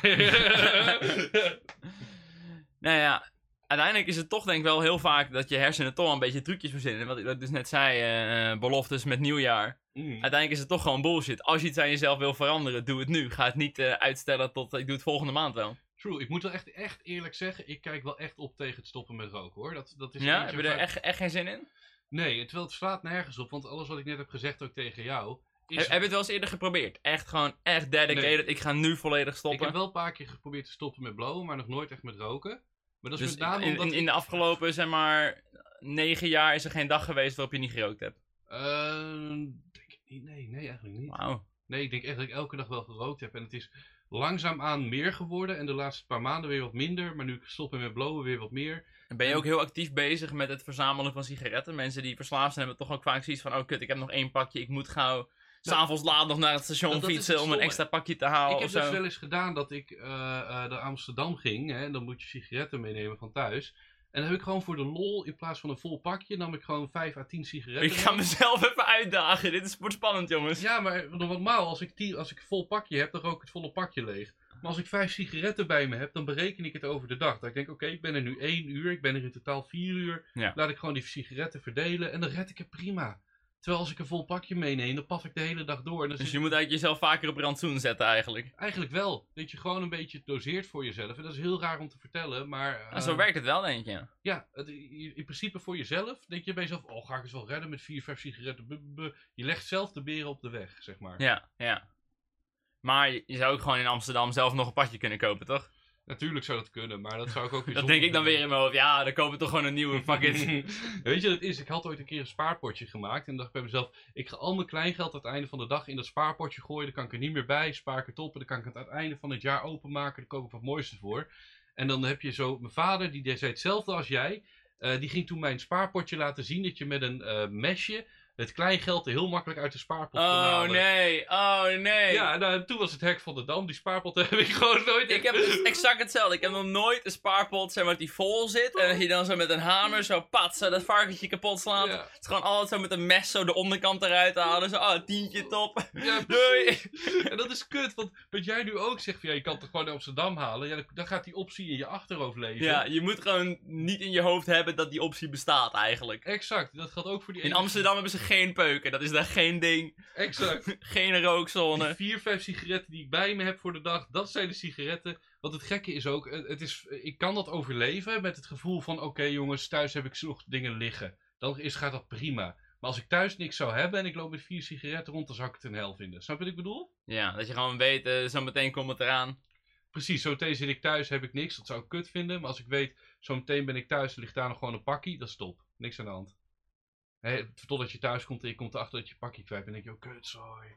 Nou ja, uiteindelijk is het toch denk ik wel heel vaak dat je hersenen toch een beetje trucjes verzinnen. Wat ik dus net zei, eh, eh, beloftes met nieuwjaar. Mm. Uiteindelijk is het toch gewoon bullshit. Als je iets aan jezelf wil veranderen, doe het nu. Ga het niet eh, uitstellen tot ik doe het volgende maand wel. True, ik moet wel echt, echt eerlijk zeggen, ik kijk wel echt op tegen het stoppen met roken hoor. Dat, dat is Ja, heb je er echt, echt geen zin in? Nee, terwijl het slaat nergens op, want alles wat ik net heb gezegd ook tegen jou, is... Heb, je het wel eens eerder geprobeerd? Echt gewoon, echt dedicated. Nee. Ik ga nu volledig Ik stoppen. heb wel een paar keer geprobeerd te stoppen met blowen, maar nog nooit echt met roken. Maar dat is dus met name in, omdat... in, in ik- de afgelopen, zeg maar, negen jaar is er geen dag geweest waarop je niet gerookt hebt. Eh, ik niet. Nee, nee, eigenlijk niet. Wauw. Nee, ik denk echt dat ik elke dag wel gerookt heb. En het is langzaamaan meer geworden. En de laatste paar maanden weer wat minder. Maar nu ik stop met blowen weer wat meer. En ben je ook heel actief bezig met het verzamelen van sigaretten? Mensen die verslaafd zijn hebben toch ook vaak zoiets van... Oh kut, ik heb nog één pakje, ik moet gauw... S'avonds laat nog naar het station dat- dat is fietsen om een extra pakje te halen ik heb dus wel eens gedaan dat ik eh, eh, naar Amsterdam ging. Hè, en dan moet je sigaretten meenemen van thuis. En dan heb ik gewoon voor de lol, in plaats van een vol pakje, nam ik gewoon 5 à 10 sigaretten. Ik ga mezelf even uitdagen. Dit is wordt spannend, jongens. Ja, maar normaal, als ik, tien, als ik een vol pakje heb, dan rook ik het volle pakje leeg. Maar als ik vijf sigaretten bij me heb, dan bereken ik het over de dag. Denk ik, oké, ik ben er nu één uur, ik ben er in totaal vier uur. Ja. Laat ik gewoon die sigaretten verdelen en dan red ik het prima. Terwijl als ik een vol pakje meeneem, dan paf ik de hele dag door. En dan Dus zit je moet eigenlijk jezelf vaker op rantsoen zetten eigenlijk. Eigenlijk wel. Dat je gewoon een beetje doseert voor jezelf. En dat is heel raar om te vertellen, maar... En zo eh, werkt het wel, denk je. Ja, het- in in principe voor jezelf denk je bij jezelf... Oh, ga ik het wel redden met vier, vijf sigaretten? Je legt zelf de beren op de weg, zeg maar. Ja, ja. Maar je je zou ook gewoon in Amsterdam zelf nog een padje kunnen kopen, toch? Natuurlijk zou dat kunnen, maar dat zou ik ook [laughs] weer Dat denk ik dan weer in mijn hoofd. Ja, dan kopen we toch gewoon een nieuwe, [laughs] it. Weet je wat het is? Ik had ooit een keer een spaarpotje gemaakt. En dacht ik bij mezelf, ik ga al mijn kleingeld aan het einde van de dag in dat spaarpotje gooien. Dan kan ik er niet meer bij, spaar ik het op. En dan kan ik het aan het einde van het jaar openmaken. Dan koop ik wat mooiste voor. En dan heb je zo, mijn vader, die deed hetzelfde als jij. Eh, die ging toen mijn spaarpotje laten zien dat je met een eh, mesje het kleingeld er heel makkelijk uit de spaarpot Oh nee, oh nee. Ja, nou, en toen was het hek van de dam. Die spaarpot [laughs] heb ik gewoon nooit... Ik heb dus exact hetzelfde. Ik heb nog nooit een spaarpot zeg maar, die vol zit. En dat je dan zo met een hamer zo pat, zo dat varkentje kapot slaat. Ja. Het is gewoon altijd zo met een mes zo de onderkant eruit halen. Zo, oh, tientje top. Ja, [laughs] Doei. En dat is kut, want wat jij nu ook zegt, van, ja, je kan het toch gewoon naar Amsterdam halen. Ja, dan, gaat die optie in je achterhoofd leven. Ja, je moet gewoon niet in je hoofd hebben dat die optie bestaat eigenlijk. Exact, dat geldt ook voor die In Amsterdam hebben ze geen peuken. Dat is daar geen ding. Exact. [laughs] Geen Die rookzone. vier, vijf sigaretten die ik bij me heb voor de dag, dat zijn de sigaretten. Want het gekke is ook, het is, ik kan dat overleven met het gevoel van, oké jongens, thuis heb ik nog dingen liggen. Dan is, gaat dat prima. Maar als ik thuis niks zou hebben en ik loop met vier sigaretten rond, dan zou ik het een hel vinden. Snap je wat ik bedoel? Ja, dat je gewoon weet, eh, zo meteen komt het eraan. Precies, zo meteen zit ik thuis, heb ik niks. Dat zou ik kut vinden. Maar als ik weet, zo meteen ben ik thuis, er ligt daar nog gewoon een pakkie, dat is top. Niks aan de hand. Totdat je thuis komt en je komt erachter dat je pakkie kwijt bent. En denk je, oh kut, sorry.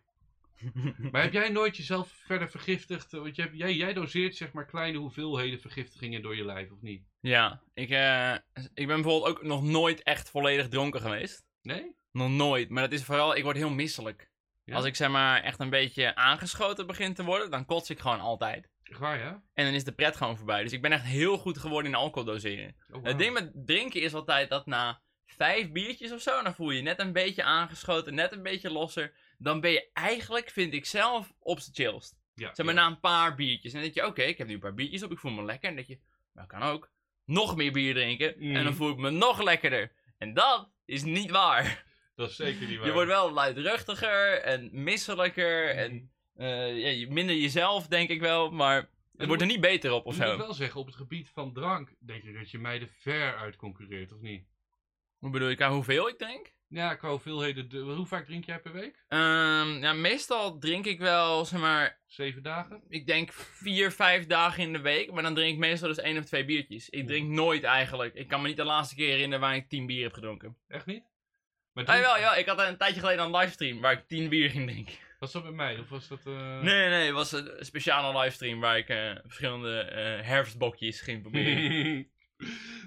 [laughs] Maar heb jij nooit jezelf verder vergiftigd? Want je hebt, jij, jij doseert zeg maar kleine hoeveelheden vergiftigingen door je lijf, of niet? Ja, ik, eh, ik ben bijvoorbeeld ook nog nooit echt volledig dronken geweest. Nee? Nog nooit. Maar dat is vooral, ik word heel misselijk. Ja? Als ik zeg maar echt een beetje aangeschoten begin te worden, dan kots ik gewoon altijd. Echt waar, ja? En dan is de pret gewoon voorbij. Dus ik ben echt heel goed geworden in alcohol doseren. Oh. Het ding met drinken is altijd dat na vijf biertjes of zo, dan voel je je net een beetje aangeschoten, net een beetje losser. Dan ben je eigenlijk, vind ik zelf, op z'n chillst. Ja, Zeg maar ja. na een paar biertjes. En dan denk je, oké, ik heb nu een paar biertjes op, ik voel me lekker. En dan denk je, dat kan ook. Nog meer bier drinken. En dan Mhm. voel ik me nog lekkerder. En dat is niet waar. Dat is zeker niet [laughs] waar. Je wordt wel luidruchtiger en misselijker. En Mhm. eh, ja, je- minder jezelf, denk ik wel. Maar het wordt er niet beter op of Ik moet zo. wel zeggen, op het gebied van drank, denk ik dat je mij er ver uit concurreert, of niet? Hoe bedoel je, qua hoeveel ik drink? Ja, qua hoeveelheden. de- hoe vaak drink jij per week? Ehm, ja, meestal drink ik wel, zeg maar, Zeven dagen? ik denk vier, vijf dagen in de week. Maar dan drink ik meestal dus één of twee biertjes. Ik drink nooit eigenlijk. Ik kan me niet de laatste keer herinneren waar ik tien bier heb gedronken. Echt niet? Maar Ah, wel, ja, ik had een tijdje geleden een livestream waar ik tien bier ging drinken. Was dat bij mij? Of was dat... eh, Nee, nee, nee, het was een speciale livestream waar ik eh, verschillende eh, herfstbokjes ging proberen. [laughs]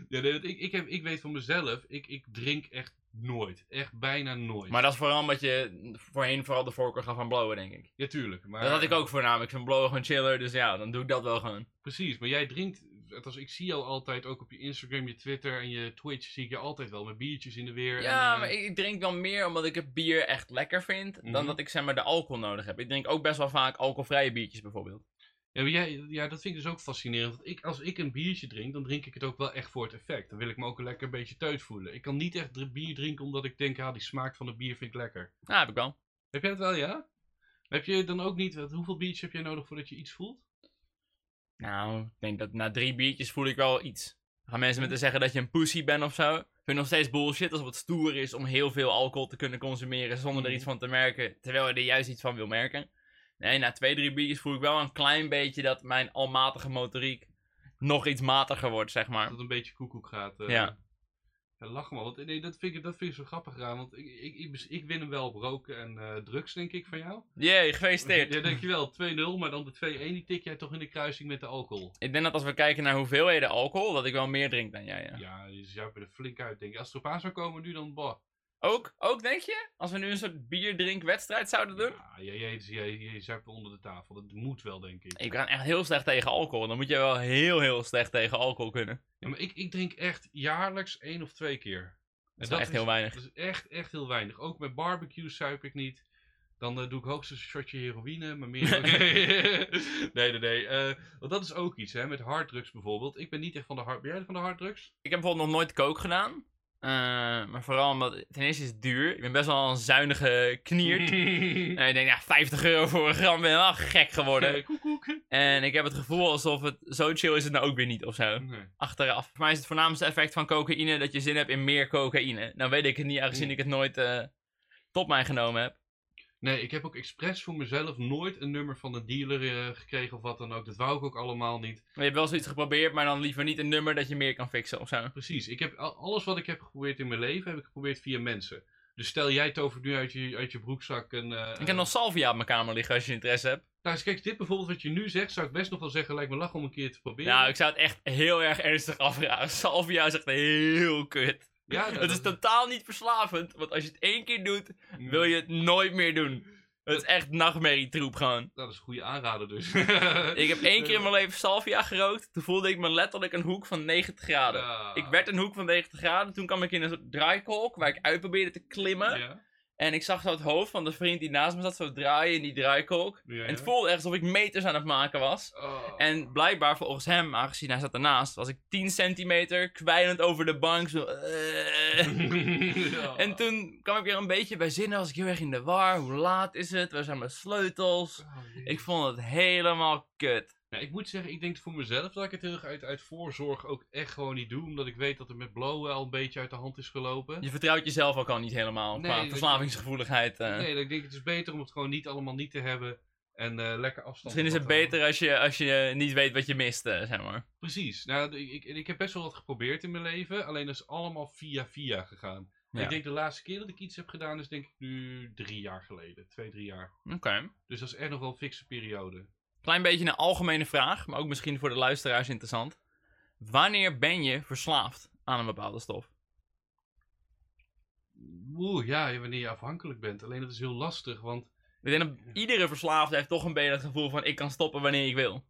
ja, nee, ik, ik, heb, ik weet van mezelf, ik, ik drink echt nooit. Echt bijna nooit. Maar dat is vooral omdat je voorheen vooral de voorkeur gaf aan blowen, denk ik. Ja, tuurlijk. Maar... Dat had ik ook voornamelijk. Ik vind blowen gewoon chiller, dus ja, dan doe ik dat wel gewoon. Precies, maar jij drinkt, althans ik zie jou altijd, ook op je Instagram, je Twitter en je Twitch, zie ik je altijd wel met biertjes in de weer. Ja, en, eh, maar ik, drink wel meer omdat ik het bier echt lekker vind, Mhm. dan dat ik zeg maar de alcohol nodig heb. Ik drink ook best wel vaak alcoholvrije biertjes bijvoorbeeld. Ja, jij, ja, dat vind ik dus ook fascinerend. Want ik, als ik een biertje drink, dan drink ik het ook wel echt voor het effect. Dan wil ik me ook lekker een beetje teut voelen. Ik kan niet echt bier drinken omdat ik denk, ah, die smaak van het bier vind ik lekker. Ja, heb ik wel. Heb jij het wel, ja? Heb je dan ook niet, wat- hoeveel biertjes heb jij nodig voordat je iets voelt? Nou, ik denk dat na drie biertjes voel ik wel iets. Gaan mensen met te zeggen dat je een pussy bent of zo. Vind ik nog steeds bullshit alsof het stoer is om heel veel alcohol te kunnen consumeren zonder er Mhm. iets van te merken, terwijl je er juist iets van wil merken. Nee, na twee, drie biertjes voel ik wel een klein beetje dat mijn almatige motoriek nog iets matiger wordt, zeg maar. Dat het een beetje koekoek gaat. eh. Ja. Ja, lach maar. Want, nee, dat vind, ik, dat vind ik zo grappig aan. Want ik, ik, ik, ik win hem wel op roken en eh, drugs, denk ik, van jou. Jee, gefeliciteerd. Ja, dankjewel. 2-0, maar dan de 2-1 die tik jij toch in de kruising met de alcohol. Ik denk dat als we kijken naar hoeveelheden alcohol, dat ik wel meer drink dan jij, ja. Ja, je zou er flink uit, denk ik. Als het erop aan zou komen nu, dan boh. Ook, ook denk je? Als we nu een soort bierdrinkwedstrijd zouden doen? Ja, jij zuipt onder de tafel. Dat moet wel, denk ik. Ik kan echt heel slecht tegen alcohol. Dan moet je wel heel, heel slecht tegen alcohol kunnen. Ja, maar ik, ik drink echt jaarlijks één of twee keer. Dat is echt heel weinig. Dat is echt, echt heel weinig. Ook met barbecue zuip ik niet. Dan eh, doe ik hoogstens een shotje heroïne, maar meer... [laughs] [laughs] nee, nee, nee. eh, want dat is ook iets, hè. Met harddrugs bijvoorbeeld. Ik ben niet echt van de hard... Ben jij van de harddrugs? Ik heb bijvoorbeeld nog nooit kook gedaan. Eh, maar vooral omdat, ten eerste is het duur. Ik ben best wel een zuinige kniert. [laughs] en ik denk, ja, 50 euro voor een gram ben je wel gek geworden. [laughs] En ik heb het gevoel alsof het zo chill is het nou ook weer niet of zo. Nee. Achteraf. Voor mij is het voornaamste effect van cocaïne dat je zin hebt in meer cocaïne. Nou weet ik het niet, aangezien ik het nooit eh, tot mij genomen heb. Nee, ik heb ook expres voor mezelf nooit een nummer van een dealer eh, gekregen of wat dan ook. Dat wou ik ook allemaal niet. Maar je hebt wel zoiets geprobeerd, maar dan liever niet een nummer dat je meer kan fixen of zo. Precies. Ik heb al- alles wat ik heb geprobeerd in mijn leven, heb ik geprobeerd via mensen. Dus stel jij tovert nu uit je, uit je broekzak een... eh, Ik heb nog salvia op mijn kamer liggen als je interesse hebt. Nou, dus kijk, dit bijvoorbeeld wat je nu zegt, zou ik best nog wel zeggen, lijkt me lach om een keer te proberen. Nou, ik zou het echt heel erg ernstig afraden. [laughs] Salvia is echt heel kut. Ja, Het is totaal niet verslavend, want als je het één keer doet, wil je het nooit meer doen. Het is echt nachtmerrietroep gewoon. Dat is een goede aanrader dus. [laughs] Ik heb één keer in mijn leven salvia gerookt. Toen voelde ik me letterlijk een hoek van 90 graden. Ja. Ik werd een hoek van 90 graden. Toen kwam ik in een soort draaikolk waar ik uit probeerde te klimmen. Ja, En ik zag zo het hoofd van de vriend die naast me zat zo draaien in die draaikolk. ja, En het voelde echt alsof ik meters aan het maken was. Oh. En blijkbaar volgens hem, aangezien hij zat ernaast, was ik 10 centimeter kwijlend over de bank. Zo, eh. Ja. [laughs] [laughs] En toen kwam ik weer een beetje bij zinnen, was ik heel erg in de war. Hoe laat is het? Waar zijn mijn sleutels? Oh. Ik vond het helemaal kut. Nou, ik moet zeggen, ik denk voor mezelf dat ik het heel erg uit, uit voorzorg ook echt gewoon niet doe. Omdat ik weet dat het met blowen al een beetje uit de hand is gelopen. Je vertrouwt jezelf ook al niet helemaal Nee, qua verslavingsgevoeligheid. eh. Nee, ik denk het is beter om het gewoon niet allemaal niet te hebben. En eh, lekker afstand Misschien is het beter als je, als je niet weet wat je mist, eh, zeg maar. Precies. Nou, ik, ik, ik heb best wel wat geprobeerd in mijn leven. Alleen dat is allemaal via via gegaan. Ja. Ik denk de laatste keer dat ik iets heb gedaan is denk ik nu drie jaar geleden. Twee, drie jaar. Oké. Dus dat is echt nog wel een fikse periode. Klein beetje een algemene vraag, maar ook misschien voor de luisteraars interessant. Wanneer ben je verslaafd aan een bepaalde stof? Oeh, ja, wanneer je afhankelijk bent. Alleen dat is heel lastig, want... Ik denk dat iedere verslaafde heeft toch een beetje het gevoel van ik kan stoppen wanneer ik wil.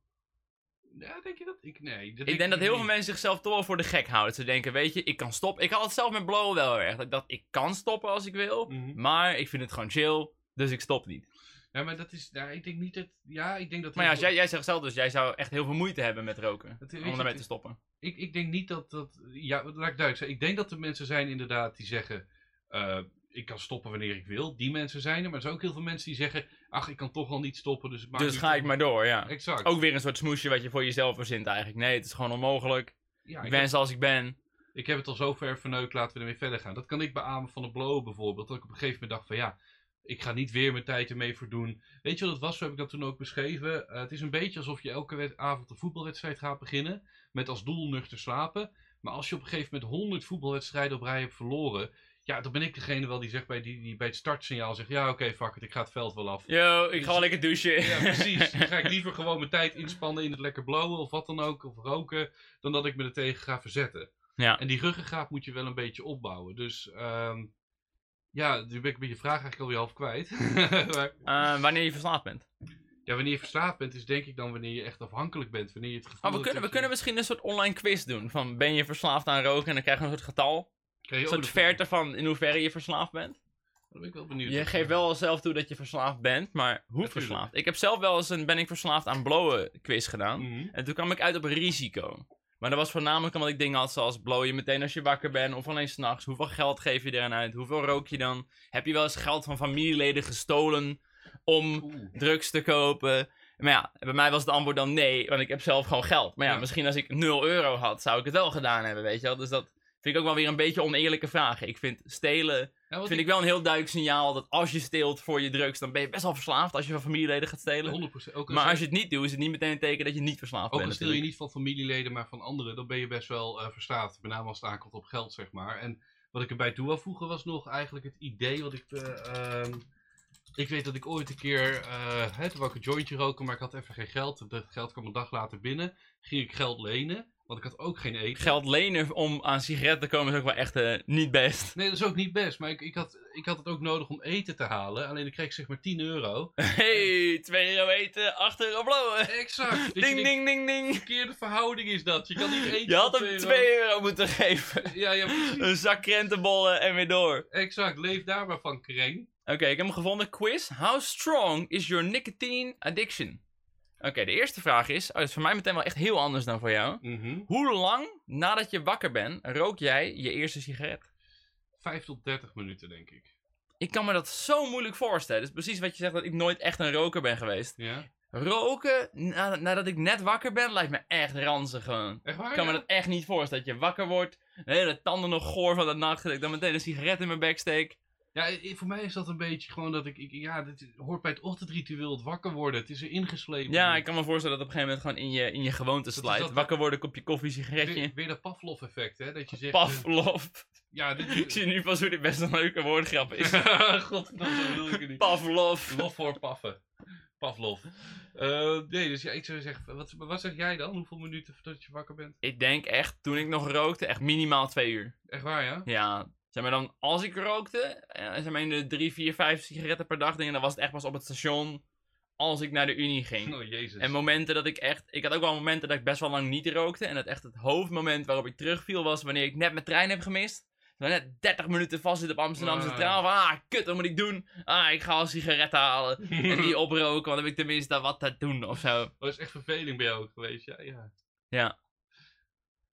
Ja, denk je dat? Ik, nee. Dat Ik denk dat heel veel mensen zichzelf toch wel voor de gek houden. Ze denken, weet je, ik kan stoppen. Ik had het zelf met blowen wel erg. Dat ik dacht, ik kan stoppen als ik wil. Mhm. Maar ik vind het gewoon chill, dus ik stop niet. Ja, maar dat is... Ja, ik denk niet dat... Ja, ik denk dat... Maar ja, als jij, jij zegt zelf dus, jij zou echt heel veel moeite hebben met roken. Dat- om het- te stoppen. Ik, ik denk niet dat dat. Ja, laat ik duidelijk zijn. Ik denk dat er mensen zijn inderdaad die zeggen. eh, ik kan stoppen wanneer ik wil. Die mensen zijn er. Maar er zijn ook heel veel mensen die zeggen. Ach, ik kan toch al niet stoppen. Dus, Dus ga ik maar door, ja. Exact. Ook weer een soort smoesje wat je voor jezelf verzint eigenlijk. Nee, het is gewoon onmogelijk. ja, Ik ik, ben heb, zoals ik ben. ik heb het al zo ver verneukt. Laten we ermee verder gaan. Dat kan ik beamen van de blow bijvoorbeeld. Dat ik op een gegeven moment dacht van ja. Ik ga niet weer mijn tijd ermee verdoen. Weet je wat het was? Zo heb ik dat toen ook beschreven. Eh, het is een beetje alsof je elke avond een voetbalwedstrijd gaat beginnen. Met als doel nuchter slapen. Maar als je op een gegeven moment 100 voetbalwedstrijden op rij hebt verloren. Ja, dan ben ik degene wel die zegt bij, die, die bij het startsignaal zegt: Ja, oké, fuck it, ik ga het veld wel af. Yo, ik ga wel lekker douchen. Ja, [laughs] precies. Dan ga ik liever gewoon mijn tijd inspannen in het lekker blowen of wat dan ook, of roken, dan dat ik me er tegen ga verzetten. Ja. En die ruggengraat moet je wel een beetje opbouwen. Dus ehm, Ja, nu ben ik met je vraag eigenlijk alweer half kwijt. [laughs] maar, Eh, wanneer je verslaafd bent. ja, wanneer je verslaafd bent, is denk ik dan wanneer je echt afhankelijk bent. Wanneer je het gevoel Oh, we kunnen, we dat je- kunnen misschien een soort online quiz doen. Van ben je verslaafd aan roken en dan krijgen we een soort getal. Krijg Een je soort verte van in hoeverre je verslaafd bent. Dan ben ik wel benieuwd. Je geeft wel zelf toe dat je verslaafd bent, maar hoe Natuurlijk. verslaafd? Ik heb zelf wel eens een ben ik verslaafd aan blowen quiz gedaan. Mhm. En toen kwam ik uit op risico. Maar dat was voornamelijk omdat ik dingen had zoals blow je meteen als je wakker bent of alleen s'nachts. Hoeveel geld geef je eraan uit? Hoeveel rook je dan? Heb je wel eens geld van familieleden gestolen om Oeh. drugs te kopen? Maar ja, bij mij was het antwoord dan nee, want ik heb zelf gewoon geld. Maar ja, Ja. misschien als ik 0 euro had, zou ik het wel gedaan hebben, weet je wel. Dus dat vind ik ook wel weer een beetje oneerlijke vragen. Ik vind stelen, Ja, vind ik wel een heel duidelijk signaal dat als je steelt voor je drugs, dan ben je best wel verslaafd als je van familieleden gaat stelen. 100%. Ook al Maar als je het niet doet, is het niet meteen een teken dat je niet verslaafd Ook bent. al stil je natuurlijk. niet van familieleden, maar van anderen, dan ben je best wel eh, verslaafd. Met name als het aankomt op geld, zeg maar. En wat ik erbij toe wil voegen was nog eigenlijk het idee wat ik... eh, ehm, ik weet dat ik ooit een keer, hè, toen wou ik een jointje roken, maar ik had even geen geld. Dat geld kwam een dag later binnen. Ging ik geld lenen, want ik had ook geen eten. Geld lenen om aan sigaretten te komen is ook wel echt eh, niet best. Nee, dat is ook niet best, maar ik, ik, had, ik had het ook nodig om eten te halen. Alleen ik kreeg zeg maar 10 euro. Hey, 2 euro eten, 8 euro. Exact. Ding, denkt, ding, ding, ding. Verkeerde verhouding is dat. Je kan niet eten Je had hem 2 2 euro moeten geven. Ja, ja, precies. Een zak krentenbollen en weer door. Exact, leef daar maar van, kreng. Oké, ik heb hem gevonden. Quiz. How strong is your nicotine addiction? Oké, de eerste vraag is... Oh, dat is voor mij meteen wel echt heel anders dan voor jou. Mhm. Hoe lang nadat je wakker bent, rook jij je eerste sigaret? 5 tot 30 minuten, denk ik. Ik kan me dat zo moeilijk voorstellen. Dus precies wat je zegt, dat ik nooit echt een roker ben geweest. Ja? Roken, na- nadat ik net wakker ben, lijkt me echt ranzig gewoon. Echt waar? Ik kan me dat echt niet voorstellen. Dat je wakker wordt, de hele tanden nog goor van de nacht, dat ik dan meteen een sigaret in mijn bek steek. Ja, voor mij is dat een beetje gewoon dat ik... ik ja, dit hoort bij het ochtendritueel, het wakker worden. Het is er ingeslepen. Ja, ik kan me voorstellen dat op een gegeven moment gewoon in je, in je gewoonte slijt. Wakker worden, kopje koffie, sigaretje. Weer, weer dat Pavlov-effect, hè? Dat je zegt... eh, Pavlov. ja, dit [laughs] Ik zie nu pas hoe dit best een leuke woordgrap is. Godverdomme, bedoel ik het niet. Pavlov. Lof voor paffen. Pavlov. Eh, nee, dus ja, ik zou zeggen, wat, wat zeg jij dan? Hoeveel minuten voordat je wakker bent? Ik denk echt, toen ik nog rookte, echt minimaal twee uur. Echt waar, ja? Ja, zeg maar dan, als ik rookte, eh, zeg maar in de drie, vier, vijf sigaretten per dag dingen, dan was het echt pas op het station als ik naar de Unie ging. Oh, jezus. En momenten dat ik echt, ik had ook wel momenten dat ik best wel lang niet rookte. En dat echt het hoofdmoment waarop ik terugviel was wanneer ik net mijn trein heb gemist. Ik net 30 minuten vast zit op Amsterdam Ah. Centraal. Van, ah, kut, wat moet ik doen? Ah, ik ga al sigaretten halen. [laughs] En die oproken, want dan heb ik tenminste wat te doen of zo. Dat is echt verveling bij jou geweest, ja. ja. Ja.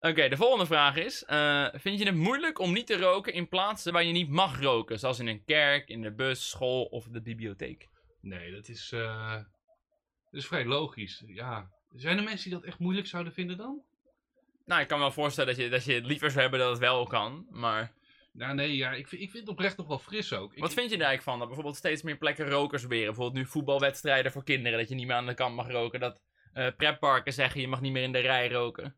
Oké, de volgende vraag is: eh, Vind je het moeilijk om niet te roken in plaatsen waar je niet mag roken? Zoals in een kerk, in de bus, school of de bibliotheek? Nee, dat is, eh, dat is vrij logisch. Ja. Zijn er mensen die dat echt moeilijk zouden vinden dan? Nou, ik kan me wel voorstellen dat je, dat je het liever zou hebben dat het wel kan. Maar Nou, nee, ja, ik, vind- ik vind het oprecht nog wel fris ook. Ik, wat vind je er eigenlijk van? Dat bijvoorbeeld steeds meer plekken rokers weren. Bijvoorbeeld nu voetbalwedstrijden voor kinderen, dat je niet meer aan de kant mag roken. Dat eh pretparken zeggen je mag niet meer in de rij roken.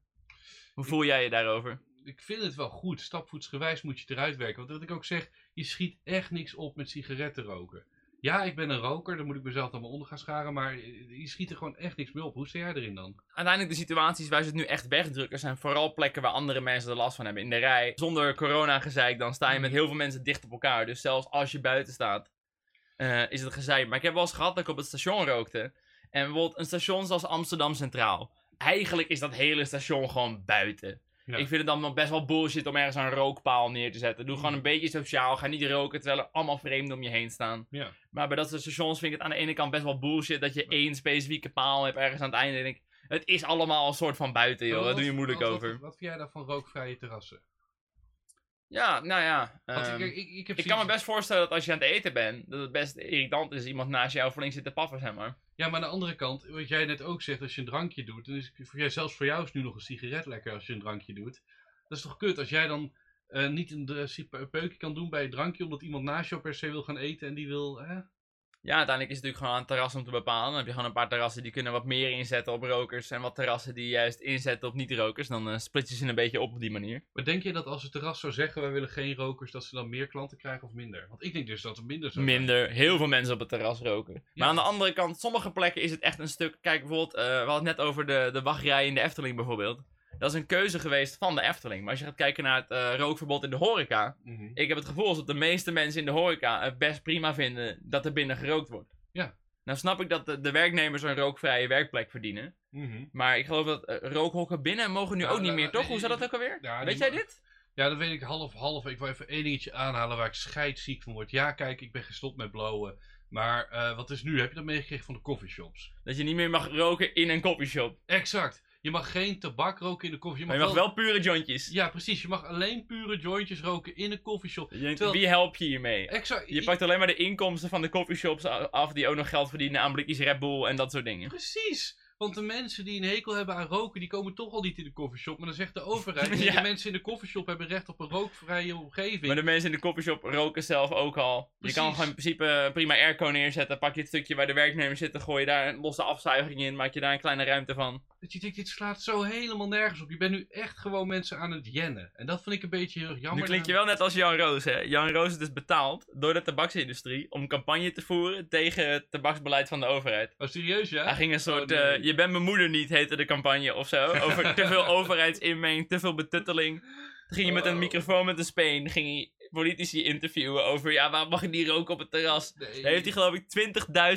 Hoe voel jij je daarover? ik vind het wel goed. Stapvoetsgewijs moet je het eruit werken. Want wat ik ook zeg, je schiet echt niks op met sigaretten roken. Ja, ik ben een roker, daar moet ik mezelf dan maar onder gaan scharen. Maar je schiet er gewoon echt niks meer op. Hoe sta jij erin dan? Uiteindelijk de situaties waar ze het nu echt wegdrukken zijn vooral plekken waar andere mensen er last van hebben. In de rij, zonder corona gezeik, dan sta je met heel veel mensen dicht op elkaar. Dus zelfs als je buiten staat, eh, is het gezeik. Maar ik heb wel eens gehad dat ik op het station rookte. En bijvoorbeeld een station zoals Amsterdam Centraal. Eigenlijk is dat hele station gewoon buiten. Ja. Ik vind het dan nog best wel bullshit om ergens een rookpaal neer te zetten. Doe gewoon een beetje sociaal. Ga niet roken terwijl er allemaal vreemden om je heen staan. Ja. Maar bij dat soort stations vind ik het aan de ene kant best wel bullshit dat je één specifieke paal hebt ergens aan het einde. En ik, het is allemaal een soort van buiten, joh. Daar doe je moeilijk wat, over. Wat, wat vind jij dan van rookvrije terrassen? Ja, nou ja. Ehm, ik, ik, ik, heb ik kan me best voorstellen dat als je aan het eten bent, dat het best irritant is iemand naast jou flink zit te paffen, zeg maar. Ja, maar aan de andere kant, wat jij net ook zegt, als je een drankje doet, dan is voor jij, zelfs voor jou is nu nog een sigaret lekker als je een drankje doet. Dat is toch kut als jij dan eh, niet een, een peukje kan doen bij het drankje, omdat iemand naast jou per se wil gaan eten en die wil. Hè? Ja, uiteindelijk is het natuurlijk gewoon aan het terras om te bepalen. Dan heb je gewoon een paar terrassen die kunnen wat meer inzetten op rokers. En wat terrassen die juist inzetten op niet-rokers. Dan eh, split je ze een beetje op op die manier. Maar denk je dat als het terras zou zeggen, wij willen geen rokers, dat ze dan meer klanten krijgen of minder? Want ik denk dus dat er minder zou zijn. Minder, heel veel mensen op het terras roken. Maar aan de andere kant, sommige plekken is het echt een stuk. Kijk bijvoorbeeld, eh, we hadden het net over de, de wachtrij in de Efteling bijvoorbeeld. Dat is een keuze geweest van de Efteling. Maar als je gaat kijken naar het eh, rookverbod in de horeca. Mhm. Ik heb het gevoel dat de meeste mensen in de horeca het best prima vinden dat er binnen gerookt wordt. Ja. Nou snap ik dat de, de werknemers een rookvrije werkplek verdienen. Mhm. Maar ik geloof dat eh, rookhokken binnen mogen nu Ja, ook niet nou, meer, nou, toch? Hoe zat dat ook alweer? ja, Weet jij dit? Ja, dat weet ik half-half. Ik wil even één dingetje aanhalen waar ik scheidsziek van word. Ja, kijk, ik ben gestopt met blowen. Maar eh, wat is nu? Heb je dat meegekregen van de coffeeshops? Dat je niet meer mag roken in een coffeeshop. Exact. Je mag geen tabak roken in de koffie. Maar je mag wel pure jointjes. Ja, precies. Je mag alleen pure jointjes roken in een denkt, Terwijl- Wie help je hiermee? Exact. Je pakt alleen maar de inkomsten van de coffeeshops a- af die ook nog geld verdienen aan blikjes Red Bull en dat soort dingen. Precies. Want de mensen die een hekel hebben aan roken, die komen toch al niet in de coffeeshop. Maar dan zegt de overheid, [laughs] Ja. de mensen in de coffeeshop hebben recht op een rookvrije omgeving. Maar de mensen in de coffeeshop roken zelf ook al. Je kan gewoon in principe prima airco neerzetten. Pak je het stukje waar de werknemers zitten, gooi je daar een losse afzuiging in, maak je daar een kleine ruimte van. Dat je denkt, dit slaat zo helemaal nergens op. Je bent nu echt gewoon mensen aan het jennen. En dat vind ik een beetje heel jammer. nu klink je wel net als Jan Roos, hè? Jan Roos is dus betaald door de tabaksindustrie om campagne te voeren tegen het tabaksbeleid van de overheid. Oh, serieus, ja? Hij ging een soort, Oh, nee. eh, je bent mijn moeder niet, heette de campagne of zo. Over te veel [laughs] overheidsinmeng, te veel betutteling. Toen ging je met een Oh. microfoon met een speen, ging hij politici interviewen over, ja, waar mag je niet roken op het terras? Nee. Daar heeft hij geloof ik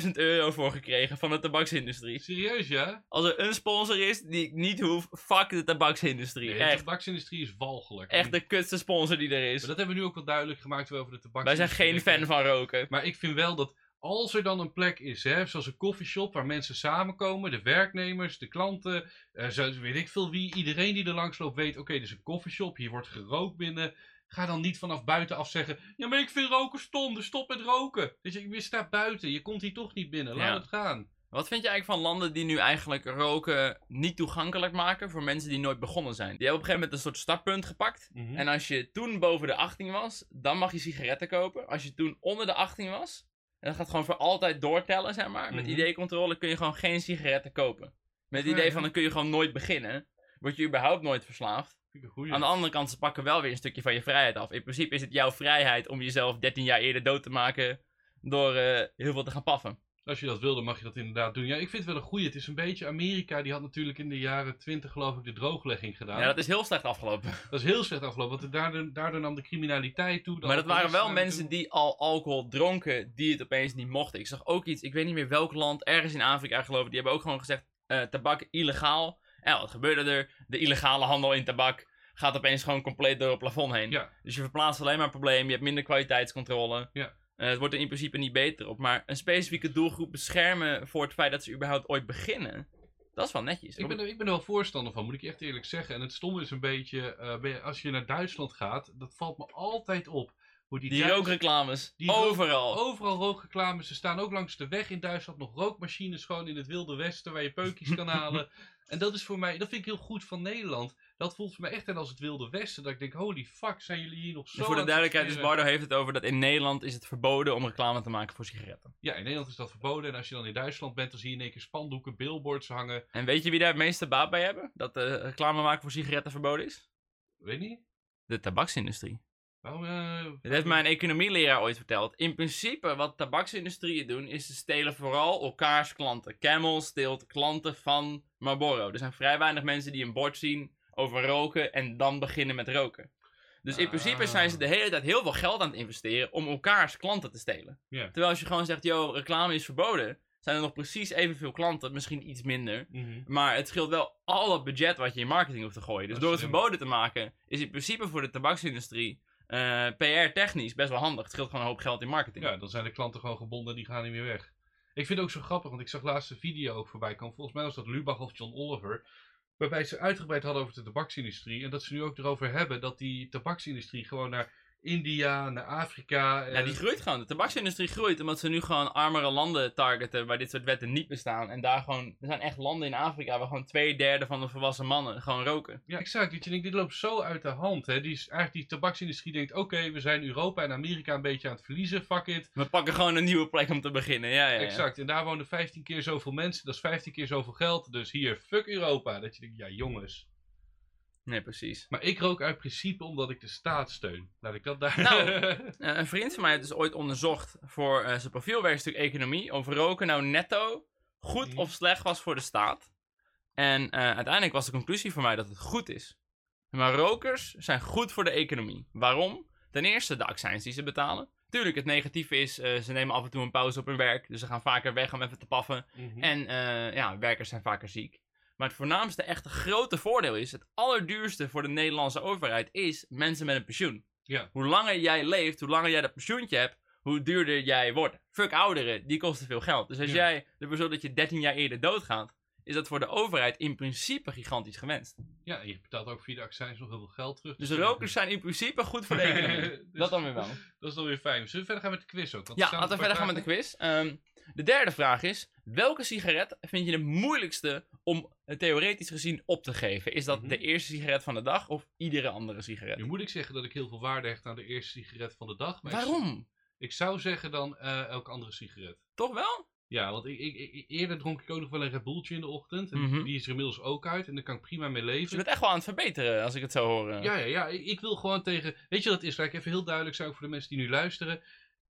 20.000 euro voor gekregen van de tabaksindustrie. Serieus, ja? Als er een sponsor is die ik niet hoef, fuck de tabaksindustrie. Nee, de tabaksindustrie is walgelijk. echt de kutste sponsor die er Maar is. dat hebben we nu ook wel duidelijk gemaakt over de Wij tabaksindustrie. zijn geen fan van roken. Maar ik vind wel dat als er dan een plek is, hè, zoals een koffieshop waar mensen samenkomen, de werknemers, de klanten, eh, zo, weet ik veel wie, iedereen die er langs loopt weet, oké, dit is een koffieshop, hier wordt gerookt binnen. Ga dan niet vanaf buitenaf zeggen, ja, maar ik vind roken stom, dus stop met roken. Dus je, je staat buiten, je komt hier toch niet binnen, laat Ja. het gaan. Wat vind je eigenlijk van landen die nu eigenlijk roken niet toegankelijk maken voor mensen die nooit begonnen zijn? Die hebben op een gegeven moment een soort startpunt gepakt. Mhm. En als je toen boven de 18 was, dan mag je sigaretten kopen. Als je toen onder de 18 was, en dat gaat gewoon voor altijd doortellen, zeg maar. Met Mhm. ID-controle kun je gewoon geen sigaretten kopen. Met het idee van dan kun je gewoon nooit beginnen. Word je überhaupt nooit verslaafd. Aan de andere kant, ze pakken wel weer een stukje van je vrijheid af. In principe is het jouw vrijheid om jezelf 13 jaar eerder dood te maken door eh, heel veel te gaan paffen. Als je dat wilde, mag je dat inderdaad doen. Ja, ik vind het wel een goeie. Het is een beetje Amerika, die had natuurlijk in de jaren 20 geloof ik de drooglegging gedaan. Ja, dat is heel slecht afgelopen. [laughs] Dat is heel slecht afgelopen, want daardoor, daardoor nam de criminaliteit toe. Maar dat waren wel mensen toe. die al alcohol dronken, die het opeens niet mochten. Ik zag ook iets, ik weet niet meer welk land, ergens in Afrika geloof ik, die hebben ook gewoon gezegd, eh, tabak illegaal. En wat gebeurde er? De illegale handel in tabak gaat opeens gewoon compleet door het plafond heen. Ja. Dus je verplaatst alleen maar een probleem, je hebt minder kwaliteitscontrole. Ja. Eh, het wordt er in principe niet beter op. Maar een specifieke doelgroep beschermen voor het feit dat ze überhaupt ooit beginnen, dat is wel netjes. Ik ben, er, ik ben er wel voorstander van, moet ik echt eerlijk zeggen. En het stomme is een beetje, eh, als je naar Duitsland gaat, dat valt me altijd op. Hoe die die Duits- rookreclames, die rook- overal. Overal rookreclames. Er staan ook langs de weg in Duitsland nog rookmachines gewoon in het wilde westen waar je peukjes kan [laughs] halen. En dat is voor mij, dat vind ik heel goed van Nederland. Dat voelt voor mij echt net als het wilde westen. Dat ik denk, holy fuck, zijn jullie hier nog zo En voor de duidelijkheid, dus? Bardo heeft het over dat in Nederland is het verboden om reclame te maken voor sigaretten. Ja, in Nederland is dat verboden. En als je dan in Duitsland bent, dan zie je in één keer spandoeken, billboards hangen. En weet je wie daar het meeste baat bij hebben? Dat de reclame maken voor sigaretten verboden is? Weet niet? De tabaksindustrie. Waarom, eh, Dit heeft mijn economieleraar ooit verteld. In principe, wat tabaksindustrieën doen, is ze stelen vooral elkaars klanten. Camel steelt klanten van Marlboro. Er zijn vrij weinig mensen die een bord zien over roken en dan beginnen met roken. Dus in principe Ah. zijn ze de hele tijd heel veel geld aan het investeren om elkaars klanten te stelen. Terwijl als je gewoon zegt, yo, reclame is verboden, zijn er nog precies evenveel klanten, misschien iets minder. mhm. Maar het scheelt wel al het budget wat je in marketing hoeft te gooien. Dus Dat door het verboden te maken, is in principe voor de tabaksindustrie eh, PR-technisch best wel handig. Het scheelt gewoon een hoop geld in marketing. Ja, dan zijn de klanten gewoon gebonden die gaan niet meer weg. Ik vind het ook zo grappig, want ik zag laatst een video ook voorbij komen. Volgens mij was dat Lubach of John Oliver. Waarbij ze uitgebreid hadden over de tabaksindustrie. En dat ze nu ook erover hebben dat die tabaksindustrie gewoon naar India, naar Afrika. Ja, die groeit gewoon. De tabaksindustrie groeit omdat ze nu gewoon armere landen targeten waar dit soort wetten niet bestaan. En daar gewoon, er zijn echt landen in Afrika waar gewoon twee derde van de volwassen mannen gewoon roken. Ja, exact. Dat je denkt, dit loopt zo uit de hand. Hè. Die, is, eigenlijk die tabaksindustrie denkt, oké, we zijn Europa en Amerika een beetje aan het verliezen. Fuck it. We pakken gewoon een nieuwe plek om te beginnen. Ja, ja, ja. Exact. En daar wonen 15 keer zoveel mensen. Dat is 15 keer zoveel geld. Dus hier, fuck Europa. Dat je denkt, ja jongens. Nee, precies. Maar ik rook uit principe omdat ik de staat steun. Laat ik dat daar... Nou. [laughs] Eh, een vriend van mij heeft dus ooit onderzocht voor eh, zijn profielwerkstuk economie of roken nou netto goed Mhm. of slecht was voor de staat. En eh, uiteindelijk was de conclusie voor mij dat het goed is. Maar rokers zijn goed voor de economie. Waarom? Ten eerste de accijns die ze betalen. Tuurlijk, het negatieve is, eh, ze nemen af en toe een pauze op hun werk. Dus ze gaan vaker weg om even te paffen. Mhm. En ja, werkers zijn vaker ziek. Maar het voornaamste, echte grote voordeel is, het allerduurste voor de Nederlandse overheid, is mensen met een pensioen. Ja. Hoe langer jij leeft, hoe langer jij dat pensioentje hebt, hoe duurder jij wordt. Fuck ouderen, die kosten veel geld. Dus als Ja. jij ervoor zorgt dat je 13 jaar eerder doodgaat, is dat voor de overheid in principe gigantisch gewenst. ja, en je betaalt ook via de accijns nog heel veel geld terug. Dus rokers zijn in principe goed voor de economie. [laughs] Dus dat dan weer wel. [laughs] Dat is dan weer fijn. Zullen we verder gaan met de quiz ook? Want Ja, laten we verder gaan met de quiz. Ehm, de derde vraag is: welke sigaret vind je de moeilijkste om eh, theoretisch gezien op te geven? Is dat Mhm. de eerste sigaret van de dag of iedere andere sigaret? Nu moet ik zeggen dat ik heel veel waarde hecht aan de eerste sigaret van de dag. Maar Waarom? Ik, zou zeggen dan eh, elke andere sigaret. Toch wel? Ja, want ik, ik, eerder dronk ik ook nog wel een Red Bulltje in de ochtend. En Mhm. die is er inmiddels ook uit. En daar kan ik prima mee Dus je leven. bent echt wel aan het verbeteren als ik het zo hoor. eh. Ja, ja, ja. Ik, ik wil gewoon tegen... Weet je wat het is? Laat ik even heel duidelijk zijn voor de mensen die nu luisteren.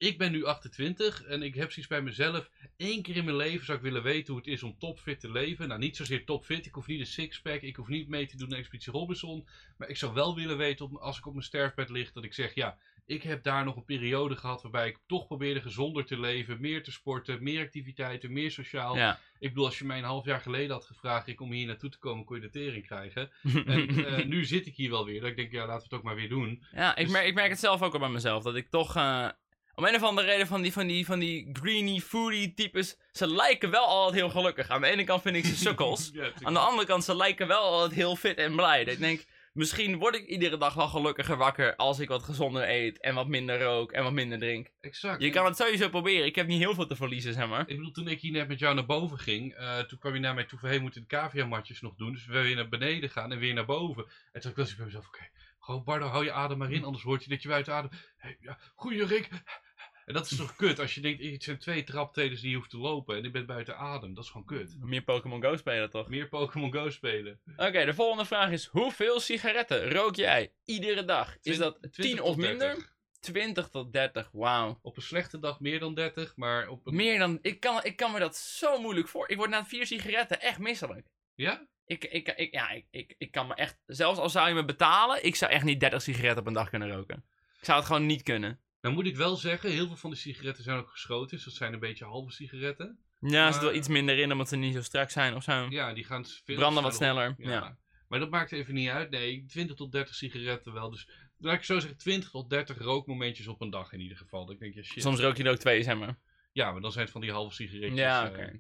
Ik ben nu 28 en ik heb zoiets bij mezelf. Eén keer in mijn leven zou ik willen weten hoe het is om topfit te leven. Nou, niet zozeer topfit. Ik hoef niet een sixpack. Ik hoef niet mee te doen aan Expeditie Robinson. Maar ik zou wel willen weten, op- als ik op mijn sterfbed lig, dat ik zeg... Ja, ik heb daar nog een periode gehad waarbij ik toch probeerde gezonder te leven. Meer te sporten, meer activiteiten, meer sociaal. Ja. Ik bedoel, als je mij een half jaar geleden had gevraagd ik om hier naartoe te komen, kon je de tering krijgen. [laughs] En eh, nu zit ik hier wel weer. Dat ik denk, ja, laten we het ook maar weer doen. ja, ik Dus- merk, ik merk het zelf ook al bij mezelf. Dat ik toch. eh, om een of andere reden van die, van die, van die greeny, foodie types. Ze lijken wel altijd heel gelukkig. Aan de ene kant vind ik ze [laughs] sukkels. Ja, Aan de andere kant, ze lijken wel altijd heel fit en blij. Dat Ik denk, misschien word ik iedere dag wel gelukkiger wakker als ik wat gezonder eet en wat minder rook en wat minder drink. exact. Je kan het sowieso proberen. Ik heb niet heel veel te verliezen, zeg maar. Ik bedoel, toen ik hier net met jou naar boven ging, eh, toen kwam je naar mij toe van, hey, moeten de cavia-matjes nog doen. Dus we weer naar beneden gaan en weer naar boven. En toen was ik bij mezelf, oké, gewoon Bardo, hou je adem maar in, anders word je dat je de adem... Hey, ja, goeie Rick. En dat is toch kut, als je denkt, het zijn twee traptreders die je hoeft te lopen en ik ben buiten adem. Dat is gewoon kut. Meer Pokémon Go spelen, toch? Meer Pokémon Go spelen. Oké, de volgende vraag is: hoeveel sigaretten rook jij iedere dag? Is dat 10 20 of minder? 30. 20 tot 30, wauw. Op een slechte dag meer dan 30, maar op een... Meer dan. Ik kan, ik kan me dat zo moeilijk voor. Ik word na vier sigaretten echt misselijk. Ja? Ik, ik, ik, ja, ik, ik, ik kan me echt. Zelfs al zou je me betalen, ik zou echt niet 30 sigaretten op een dag kunnen roken. Ik zou het gewoon niet kunnen. Nou moet ik wel zeggen, heel veel van die sigaretten zijn ook geschoten. Dus dat zijn een beetje halve sigaretten. Ja, er zit wel Maar- iets minder in omdat ze niet zo strak zijn of zo. Ja, die gaan veel Branden wat sneller. Ja. Maar dat maakt even niet uit. Nee, 20 tot 30 sigaretten wel. Dus laat ik zo zeggen, 20 tot 30 rookmomentjes op een dag in ieder geval. Dat ik denk, ja, shit. Soms rook je er ook twee, zeg maar. Ja, maar dan zijn het van die halve sigaretjes. Ja, eh, oké.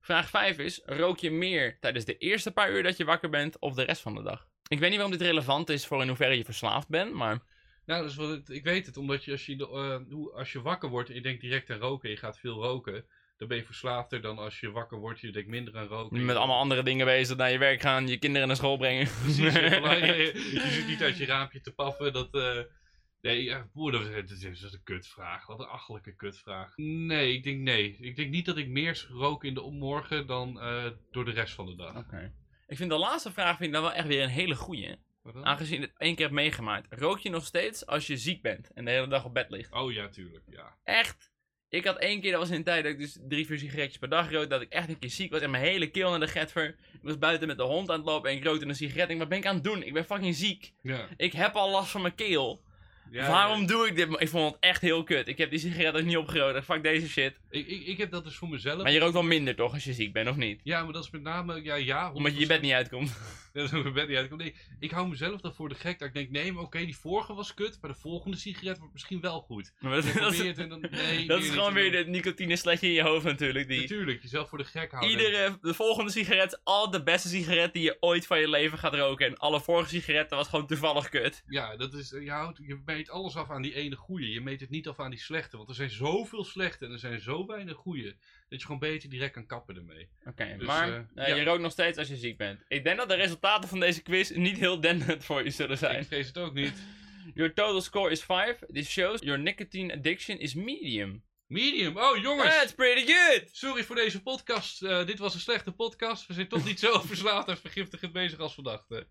Vraag 5 is: rook je meer tijdens de eerste paar uur dat je wakker bent of de rest van de dag? Ik weet niet waarom dit relevant is voor in hoeverre je verslaafd bent, maar. Nou, het- ik weet het. Omdat je als, je eh, als je wakker wordt en je denkt direct aan roken en je gaat veel roken. Dan ben je verslaafder dan als je wakker wordt en je denkt minder aan roken. Met allemaal andere dingen bezig, naar je werk gaan, je kinderen naar school brengen. Precies, je- [laughs] [laughs] je zit niet uit je raampje te paffen. Dat, eh, nee, ja, boer, dat, is- dat een kutvraag. Wat een achterlijke kutvraag. Nee, ik denk nee. Ik denk niet dat ik meer rook in de morgen dan eh, door de rest van de dag. Oké. Ik vind de laatste vraag vind ik dan wel echt weer een hele goeie. Aangezien je het één keer hebt meegemaakt. Rook je nog steeds als je ziek bent en de hele dag op bed ligt? Oh ja, tuurlijk. Ja. Echt. Ik had één keer, dat was in een tijd dat ik dus drie, vier sigaretjes per dag rook, dat ik echt een keer ziek was en mijn hele keel naar de getver. Ik was buiten met de hond aan het lopen en ik rookte een sigaret. Wat ben ik aan het doen? Ik ben fucking ziek. Ja. Ik heb al last van mijn keel. Ja, Waarom ja. doe ik dit? Ik vond het echt heel kut. Ik heb die sigaret ook niet opgerookt. Fuck deze shit. Ik, ik, ik heb dat dus voor mezelf. Maar je rookt wel minder toch als je ziek bent, of niet? Ja, maar dat is met name, ja, ja. Omdat je je bed niet uitkomt. [laughs] Dat mijn bed niet uitkomt. Nee, ik hou mezelf dan voor de gek dat ik denk, nee, maar oké, die vorige was kut, maar de volgende sigaret wordt misschien wel goed. Maar dat, is, dan, nee, dat is gewoon weer de nicotine sletje in je hoofd natuurlijk. Die, Natuurlijk, jezelf voor de gek houden. Iedere, de volgende sigaret is al de beste sigaret die je ooit van je leven gaat roken. En alle vorige sigaretten was gewoon toevallig kut. Ja, dat is, je, houdt, je meet alles af aan die ene goeie. Je meet het niet af aan die slechte. Want er zijn zoveel slechte en er zijn zo weinig goeie. Dat je gewoon beter direct kan kappen ermee. Oké, Dus, maar eh, eh, ja. je rookt nog steeds als je ziek bent. Ik denk dat de resultaten van deze quiz niet heel dendend voor je zullen Ik zijn. vrees het ook niet. [laughs] Your total score is 5. This shows your nicotine addiction is medium. Medium. Oh, jongens. That's pretty good! Sorry voor deze podcast. Eh, dit was een slechte podcast. We zijn toch niet zo [laughs] verslaafd en vergiftigend bezig als we dachten.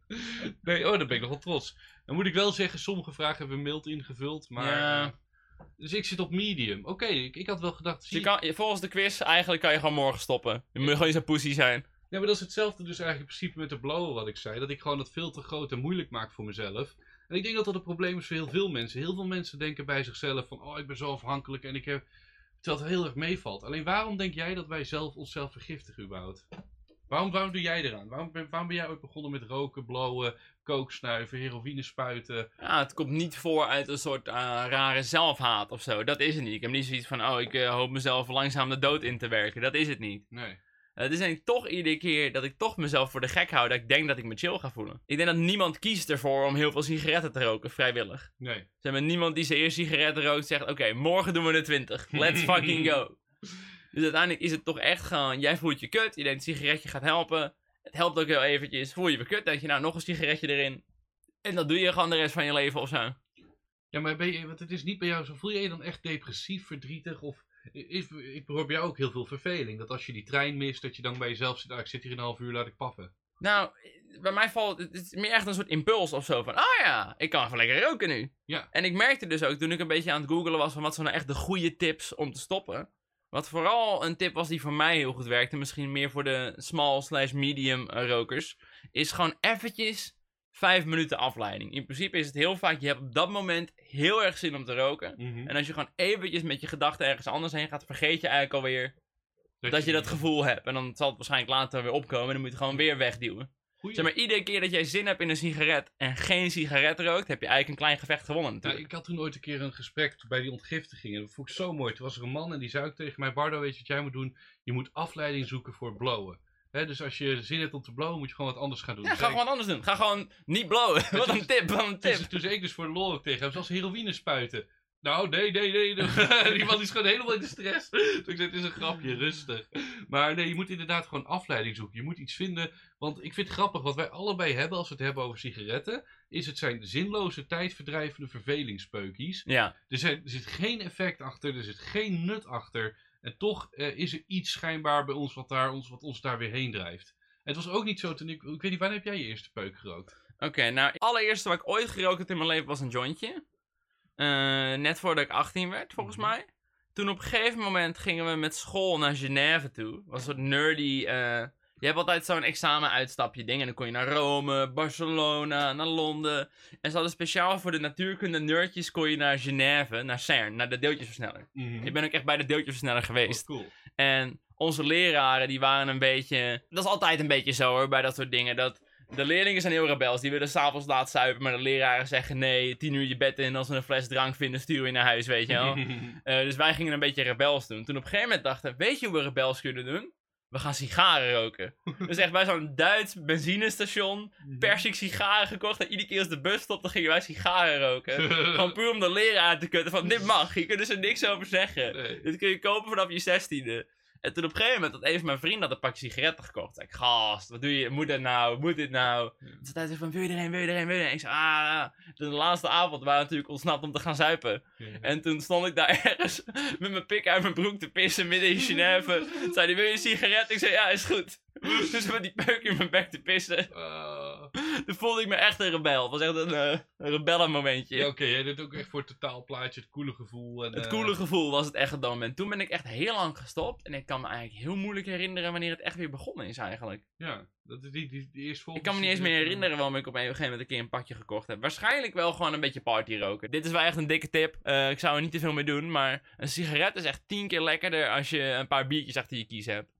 Nee, oh, daar ben ik nog wel trots. Dan moet ik wel zeggen, sommige vragen hebben we mild ingevuld. Maar, Ja. Dus ik zit op medium. Oké, ik, ik had wel gedacht... Je kan, volgens de quiz, eigenlijk kan je gewoon morgen stoppen. Je moet gewoon eens een pussy zijn. Ja, maar dat is hetzelfde dus eigenlijk in principe met de blowen wat ik zei. Dat ik gewoon dat veel te groot en moeilijk maak voor mezelf. En ik denk dat dat een probleem is voor heel veel mensen. Heel veel mensen denken bij zichzelf van, oh ik ben zo afhankelijk en ik heb... Terwijl het heel erg meevalt. Alleen waarom denk jij dat wij zelf onszelf vergiftigen überhaupt? Waarom, waarom doe jij eraan? Waarom ben, waarom ben jij ooit begonnen met roken, blowen, kooksnuiven, heroïne spuiten? Ja, het komt niet voor uit een soort uh, rare zelfhaat of zo. Dat is het niet. Ik heb niet zoiets van, oh, ik uh, hoop mezelf langzaam de dood in te werken. Dat is het niet. Nee. Het is eigenlijk toch iedere keer dat ik toch mezelf voor de gek hou dat ik denk dat ik me chill ga voelen. Ik denk dat niemand kiest ervoor om heel veel sigaretten te roken, vrijwillig. Nee. Zeg maar, niemand die zijn eerste sigaretten rookt zegt, oké, morgen doen we de 20. Let's [laughs] fucking go. Dus uiteindelijk is het toch echt gewoon, jij voelt je kut, je denkt een sigaretje gaat helpen. Het helpt ook heel eventjes, voel je weer kut, denk je nou nog een sigaretje erin. En dat doe je gewoon de rest van je leven of zo. Ja, maar ben je, want het is niet bij jou zo, voel je je dan echt depressief, verdrietig of... Is, ik hoor bij jou ook heel veel verveling. Dat als je die trein mist, dat je dan bij jezelf zit, ah, ik zit hier een half uur, laat ik paffen. Nou, bij mij valt het is meer echt een soort impuls of zo van, ah ja, ik kan even lekker roken nu. Ja. En ik merkte dus ook toen ik een beetje aan het googelen was van wat zijn nou echt de goede tips om te stoppen. Wat vooral een tip was die voor mij heel goed werkte, misschien meer voor de small slash medium rokers, is gewoon eventjes vijf minuten afleiding. In principe is het heel vaak, je hebt op dat moment heel erg zin om te roken. Mhm. En als je gewoon eventjes met je gedachten ergens anders heen gaat, vergeet je eigenlijk alweer dat je dat gevoel hebt. En dan zal het waarschijnlijk later weer opkomen en dan moet je het gewoon weer wegduwen. Goeie. Zeg maar, iedere keer dat jij zin hebt in een sigaret en geen sigaret rookt, heb je eigenlijk een klein gevecht gewonnen Nou, ik had toen ooit een keer een gesprek bij die ontgiftiging. En dat vond ik zo mooi. Toen was er een man en die zei ook tegen mij: Bardo, weet je wat jij moet doen? Je moet afleiding zoeken voor blowen. Dus als je zin hebt om te blowen, moet je gewoon wat anders gaan doen. Ja, Dus ga ik- gewoon anders doen. Ga gewoon niet blowen. [laughs] Wat een tip, wat een Toen, tip. toen zei ik dus voor de lol ook tegen hem, zoals heroïne spuiten. Nou, nee, nee, nee. [laughs] [laughs] Die man is gewoon helemaal in de stress. Toen ik zei, het is een grapje, rustig. Maar nee, je moet inderdaad gewoon afleiding zoeken. Je moet iets vinden. Want ik vind het grappig, wat wij allebei hebben als we het hebben over sigaretten, is het zijn zinloze, tijdverdrijvende vervelingspeukies. Ja, Er, zijn, er zit geen effect achter, er zit geen nut achter. En toch eh, is er iets schijnbaar bij ons wat, daar, ons wat ons daar weer heen drijft. En het was ook niet zo toen ik... Ik weet niet, wanneer heb jij je eerste peuk gerookt? oké. nou, het allereerste wat ik ooit gerookt heb in mijn leven was een jointje. Eh, net voordat ik 18 werd, volgens Mhm. mij. Toen op een gegeven moment gingen we met school naar Genève toe. was een soort nerdy... eh, je hebt altijd zo'n examenuitstapje ding. En dan kon je naar Rome, Barcelona, naar Londen. En ze hadden speciaal voor de natuurkunde nerdjes kon je naar Genève, naar CERN, naar de deeltjesversneller. Ik ben ook echt bij de deeltjesversneller geweest. Oh, cool. En onze leraren, die waren een beetje... Dat is altijd een beetje zo hoor, bij dat soort dingen. Dat de leerlingen zijn heel rebels. Die willen s'avonds laat zuipen, maar de leraren zeggen nee, tien uur je bed in. Als we een fles drank vinden, sturen we je naar huis, weet je wel. [laughs] Eh, dus wij gingen een beetje rebels doen. Toen op een gegeven moment dachten, weet je hoe we rebels kunnen doen? We gaan sigaren roken. [laughs] dus echt bij zo'n Duits benzinestation, pers ik sigaren gekocht. En iedere keer als de bus stopte, gingen wij sigaren roken. [laughs] Gewoon puur om de leraar te kutten van, dit mag, hier kunnen ze niks over zeggen. Nee. Dit kun je kopen vanaf je zestiende. En toen op een gegeven moment had een van mijn vrienden had een pakje sigaretten gekocht. Ik gast, wat doe je? Moet dat nou? Moet dit nou? Toen zei hij van, wil je er een, wil je er een, wil je er een? Ik zei, ah, de laatste avond waren we natuurlijk ontsnapt om te gaan zuipen. En toen stond ik daar [laughs] ergens met mijn pik uit mijn broek te pissen midden in Genève. Toen zei hij, wil je een sigaret? Ik zei, ja, is goed. [laughs] Dus met die peuk in mijn bek te pissen. Ah. Toen voelde ik me echt een rebel. Het was echt een, eh een rebellenmomentje. ja, oké, jij doet ook echt voor het totaalplaatje, het coole gevoel. En, Het eh, coole gevoel was het echt op dat moment. Toen ben ik echt heel lang gestopt. En ik kan me eigenlijk heel moeilijk herinneren wanneer het echt weer begonnen is eigenlijk. Ja, dat is die, die, die eerst Ik kan me niet eens meer herinneren waarom ik op een gegeven moment een keer een pakje gekocht heb. Waarschijnlijk wel gewoon een beetje party roken. Dit is wel echt een dikke tip. Ik zou er niet te veel mee doen. Maar een sigaret is echt tien keer lekkerder als je een paar biertjes achter je kies hebt.